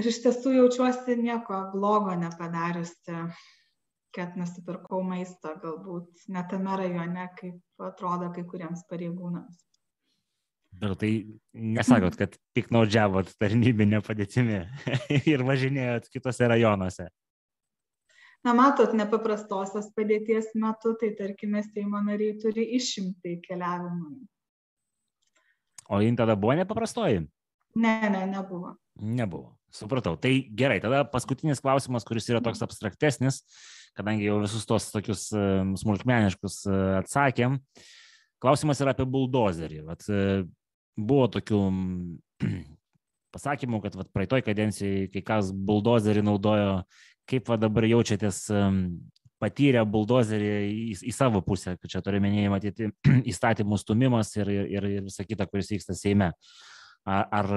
aš iš tiesų jaučiuosi nieko blogo nepadariusi, kad nusipirkau maisto galbūt ne tame rajone, kaip atrodo kai kuriems pareigūnams. Bet tai nesakot, kad piknaudžiavot tarnybinę padėtimi ir važinėjot kitose rajonuose. Na matot nepaprastosios padėties metu tai tarkime seimo nariai turi išimtį keliavimui. O jin tada buvo nepaprastoji? Ne ne nebuvo. Nebuvo. Supratau. Tai gerai tada paskutinis klausimas kuris yra toks abstraktesnis kadangi jau visus tos tokius e, smulkmeniškus e, atsakėm. Klausimas yra apie buldozerį. Vat e, buvo tokių pasakymų, kad vat, praeitoj kadencijai kai kas buldozerį naudojo kaip va dabar jaučiatės patyrę buldozerį į, į savo pusę, kad čia turiu menėjai matyti įstatymų stumimas ir, ir, ir visa kita, kuris vyksta Seime. Ar, ar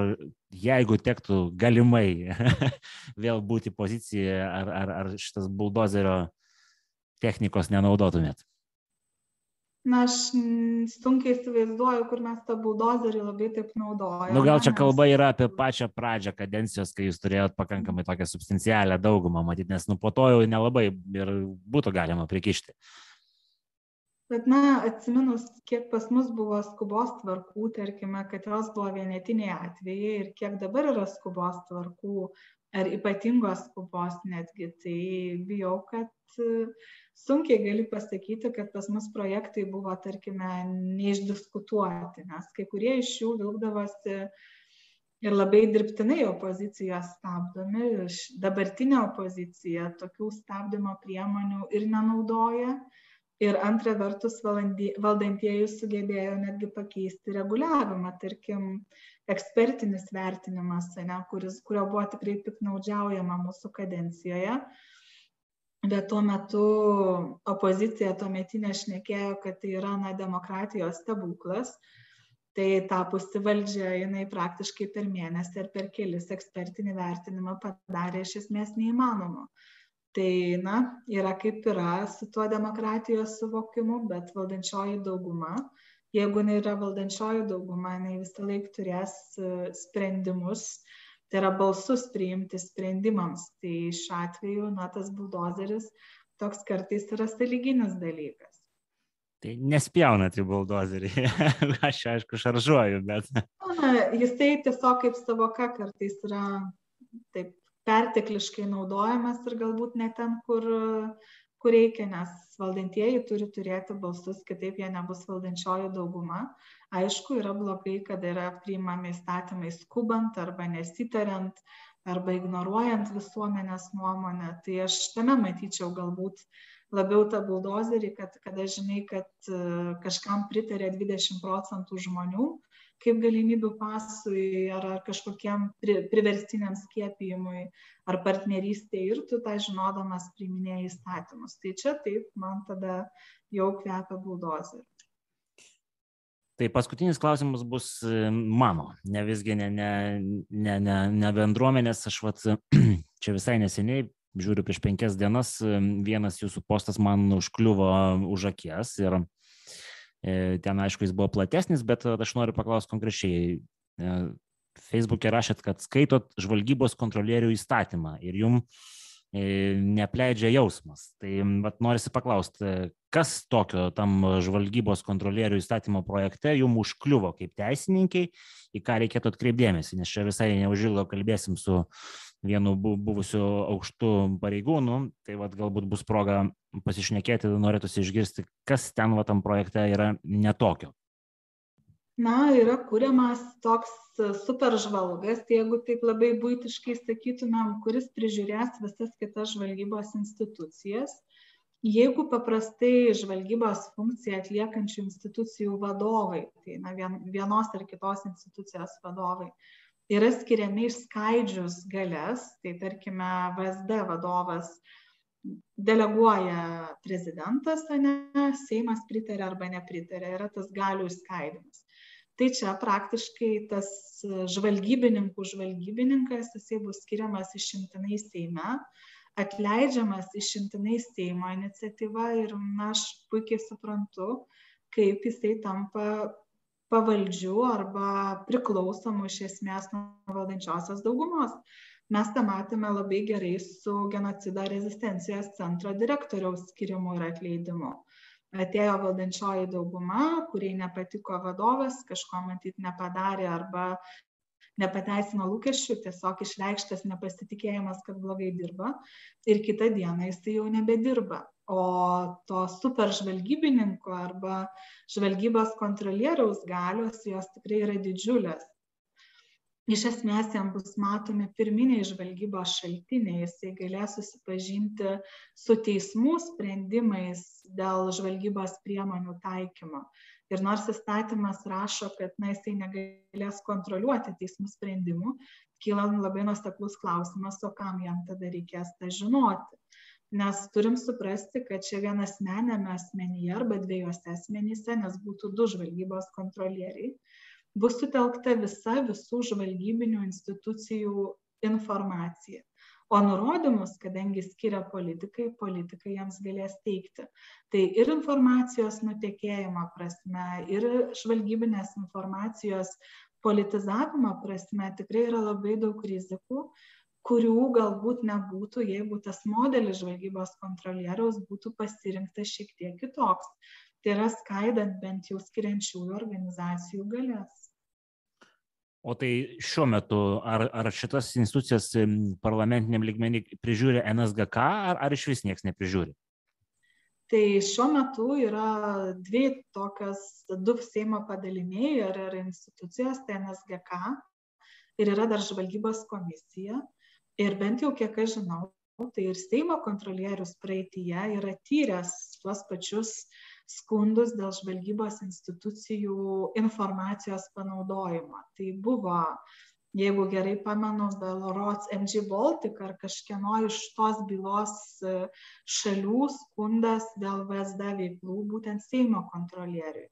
jeigu tektų galimai vėl būti pozicijoje, ar, ar, ar šitas buldozerio technikos nenaudotumėt? Na, aš sunkiai įsivaizduoju, kur mes tą buldozerį labai taip naudojame. Nu, gal čia kalba yra apie pačią pradžią kadencijos, kai jūs turėjot pakankamai tokią substancialią daugumą, matyt, nes nu po to jau nelabai ir būtų galima prikišti. Bet, na, atsiminus, kiek pas mus buvo skubos tvarkų, tarkime, kad jos buvo vienetiniai atvejai ir kiek dabar yra skubos tvarkų, ar ypatingos skubos netgi, tai bijau, kad e, sunkiai gali pasakyti, kad pas mus projektai buvo, tarkime, neišdiskutuoti, nes kai kurie iš jų vilkdavosi ir labai dirbtinai opozicijos stabdomi. Dabartinė opozicija tokių stabdymo priemonių ir nenaudoja ir antra vertus valdantieji sugebėjo netgi pakeisti reguliavimą, tarkim, ekspertinis vertinimas, ne, kuris, kurio buvo tikrai piknaudžiaujama mūsų kadencijoje. Bet tuo metu opozicija tuometinė šnekėjo, kad tai yra na, demokratijos stebuklas, tai tapusi valdžia, jinai praktiškai per mėnesį ar per kelis ekspertinį vertinimą padarė iš esmės neįmanomu tai na yra kaip yra su tuo demokratijos suvokimu bet valdančioji dauguma jeigu jinai yra valdančioji dauguma jinai visąlaik turės e, sprendimus tai yra balsus priimti sprendimams tai šiuo atveju na tas buldozeris toks kartais yra sąlyginis dalykas Tai nespjaunat į buldozerį. Aš aišku šaržuoju, bet. Na, jisai tiesiog kaip savoka kartais yra taip pertekliškai naudojamas ir galbūt ne ten, kur, kur reikia, nes valdantieji turi turėti balsus, kitaip jie nebus valdančioji dauguma. Aišku, yra blogai, kad yra priimami įstatymai skubant arba nesitariant arba ignoruojant visuomenės nuomonę. Tai aš tame matyčiau galbūt labiau tą buldozerį, kad kada žinai, kad kažkam pritarė 20 procentų žmonių, kaip galimybių pasui ar, ar kažkokiam pri, priverstiniam skiepijimui ar partnerystėje ir tu tą žinodamas priiminėjai įstatymus. Tai čia taip, man tada jau kvepia buldozeriu. Tai paskutinis klausimas bus e, mano, ne visgi ne, ne, ne, ne, ne bendruomenės, aš vat, čia visai neseniai, žiūriu prieš penkias dienas, e, vienas jūsų postas man užkliuvo už akies ir ten, aišku, jis buvo platesnis, bet aš noriu paklausti konkrečiai. E, Facebook'e rašėt, kad skaitot žvalgybos kontrolierių įstatymą ir jum e, neapleidžia jausmas. Tai vat, norisi paklausti, kas tokio tam žvalgybos kontrolierių įstatymo projekte jum užkliuvo kaip teisininkiai, į ką reikėtų atkreipdėmėsi, nes čia visai neužilgo kalbėsim su vienu buvusiu aukštu pareigūnu, tai vat, galbūt bus proga pasišnekėti, norėtųsi išgirsti, kas ten va tam projekte yra netokio. Na, yra kuriamas toks superžvalgas, jeigu taip labai būtiškai sakytumėm, kuris prižiūrės visas kitas žvalgybos institucijas. Jeigu paprastai žvalgybos funkciją atliekančių institucijų vadovai, tai na, vienos ar kitos institucijos vadovai, yra skiriami išskaidžius galės, tai tarkime VSD vadovas deleguoja prezidentas, ne, Seimas pritarė arba nepritarė, yra tas galių išskaidimas. Tai čia praktiškai tas žvalgybininkų žvalgybininkas, jisai bus skiriamas išimtinai Seime, atleidžiamas išimtinai Seimo iniciatyva ir na, aš puikiai suprantu, kaip jisai tampa pavaldžių arba priklausomų iš esmės nuo valdančiosios daugumos. Mes tą matėme labai gerai su genocido rezistencijos centro direktoriaus skirimu ir atleidimu. Atėjo valdančioji dauguma, kuriai nepatiko vadovas, kažko matyt nepadarė arba nepateisino lūkesčių, tiesiog išreikštas nepasitikėjimas, kad blogai dirba ir kitą dieną jis jau nebedirba o to superžvalgybininko arba žvalgybos kontrolieriaus galios jos tikrai yra didžiulės. Iš esmės jam bus matomi pirminiai žvalgybos šaltiniai, jisai galės susipažinti su teismų sprendimais dėl žvalgybos priemonių taikymo. Ir nors įstatymas rašo, kad na, jisai negalės kontroliuoti teismų sprendimų, kyla labai nuostaklus klausimas, o kam jam tada reikės tą žinoti? Nes turim suprasti kad čia vienasmeniame asmenyje arba dviejuose asmenyse nes būtų du žvalgybos kontrolieriai bus sutelkta visa visų žvalgybinių institucijų informacija o nurodymus kadangi skiria politikai politikai jiems galės teikti tai ir informacijos nutekėjimo prasme ir žvalgybinės informacijos politizavimo prasme tikrai yra labai daug rizikų kurių galbūt nebūtų, jeigu tas modelis žvalgybos kontrolieriaus būtų pasirinktas šiek tiek kitoks. tai yra skaidant bent jau skiriančiųjų organizacijų galės. O tai šiuo metu, ar, ar šitas institucijas parlamentiniam lygmenį prižiūri NSGK, ar, ar iš vis niekas neprižiūri? Tai šiuo metu yra dvi tokios, du Seimo padaliniai ar, ar institucijos, tai NSGK ir yra dar žvalgybos komisija. Ir bent jau kiek aš žinau, tai ir Seimo kontrolierius praeitie yra tyręs tuos pačius skundus dėl žvalgybos institucijų informacijos panaudojimo. Tai buvo, jeigu gerai pamenu, Belorots MG Baltic ar kažkieno iš tos bylos e, šalių skundas dėl VSD veiklų būtent Seimo kontrolieriui.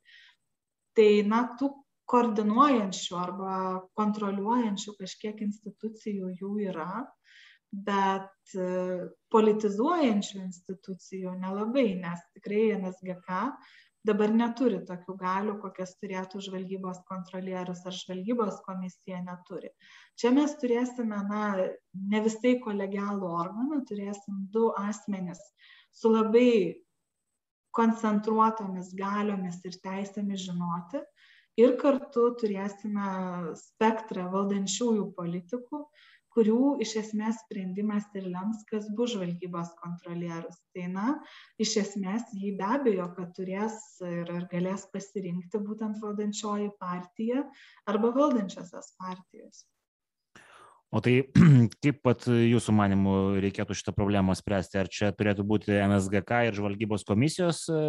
Tai, na, tų koordinuojančių arba kontroliuojančių kažkiek institucijų jų yra, bet e, politizuojančių institucijų nelabai, nes tikrai NSGK dabar neturi tokių galių, kokias turėtų žvalgybos kontrolierius ar žvalgybos komisija neturi. Čia mes turėsime, na, ne visai kolegialų organą, turėsim du asmenis su labai koncentruotomis galiomis ir teisėmis žinoti ir kartu turėsime spektrą valdančiųjų politikų, kurių iš esmės sprendimas ir lems, kas bus žvalgybos kontrolierius. Tai na, iš esmės jį be abejo, kad turės ir, galės pasirinkti būtent valdančioji partija arba valdančiosios partijos. O tai kaip pat jūsų manimų reikėtų šitą problemą spręsti? Ar čia turėtų būti NSGK ir žvalgybos komisijos e,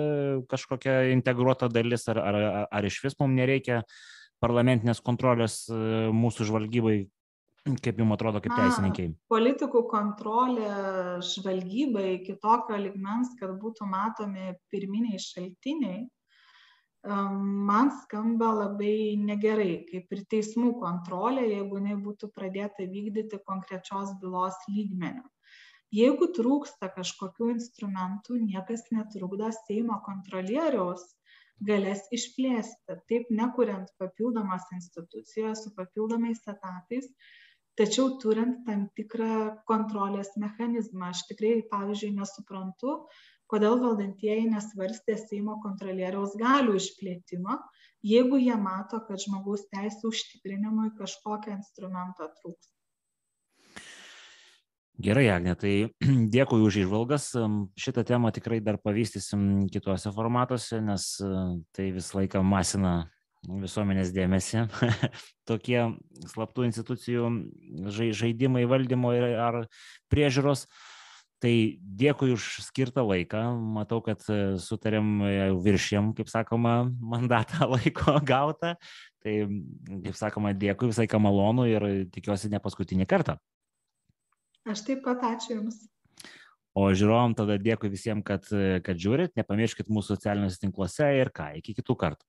kažkokia integruota dalis, ar, ar, ar iš vis mums nereikia parlamentinės kontrolės e, mūsų žvalgybai, Kaip jums atrodo, kaip teisininkiai? Politikų kontrolė žvalgybai iki tokio ligmens, kad būtų matomi pirminiai šaltiniai, man skamba labai negerai, kaip ir teismų kontrolė, jeigu jinai būtų pradėta vykdyti konkrečios bylos lygmenių. Jeigu trūksta kažkokių instrumentų, niekas netrukdo Seimo kontrolieriaus galės išplėsti, taip nekuriant papildomas institucijos su papildomais etatais, tačiau turint tam tikrą kontrolės mechanizmą. Aš tikrai, pavyzdžiui, nesuprantu, kodėl valdantieji nesvarstė Seimo kontrolieriaus galių išplėtimo, jeigu jie mato, kad žmogaus teisų užtikrinimui kažkokio instrumento trūks. Gerai, Agne, tai dėkui už išvalgas. Šitą temą tikrai dar pavystysim kitose formatuose, nes tai visą laiką masina visuomenės dėmesį tokie slaptų institucijų žaidimai valdymo ar priežiūros. Tai dėkui už skirtą laiką. Matau, kad e, sutarėm e, viršėm, kaip sakoma, mandatą laiko gautą. Tai, kaip sakoma, dėkui visai ką malonu ir tikiuosi ne paskutinį kartą. Aš taip pat ačiū Jums. O žiūrovom tada dėkui visiems, kad, kad žiūrit. Nepamirškit mūsų socialiniuose tinkluose ir ką, iki kitų kartų.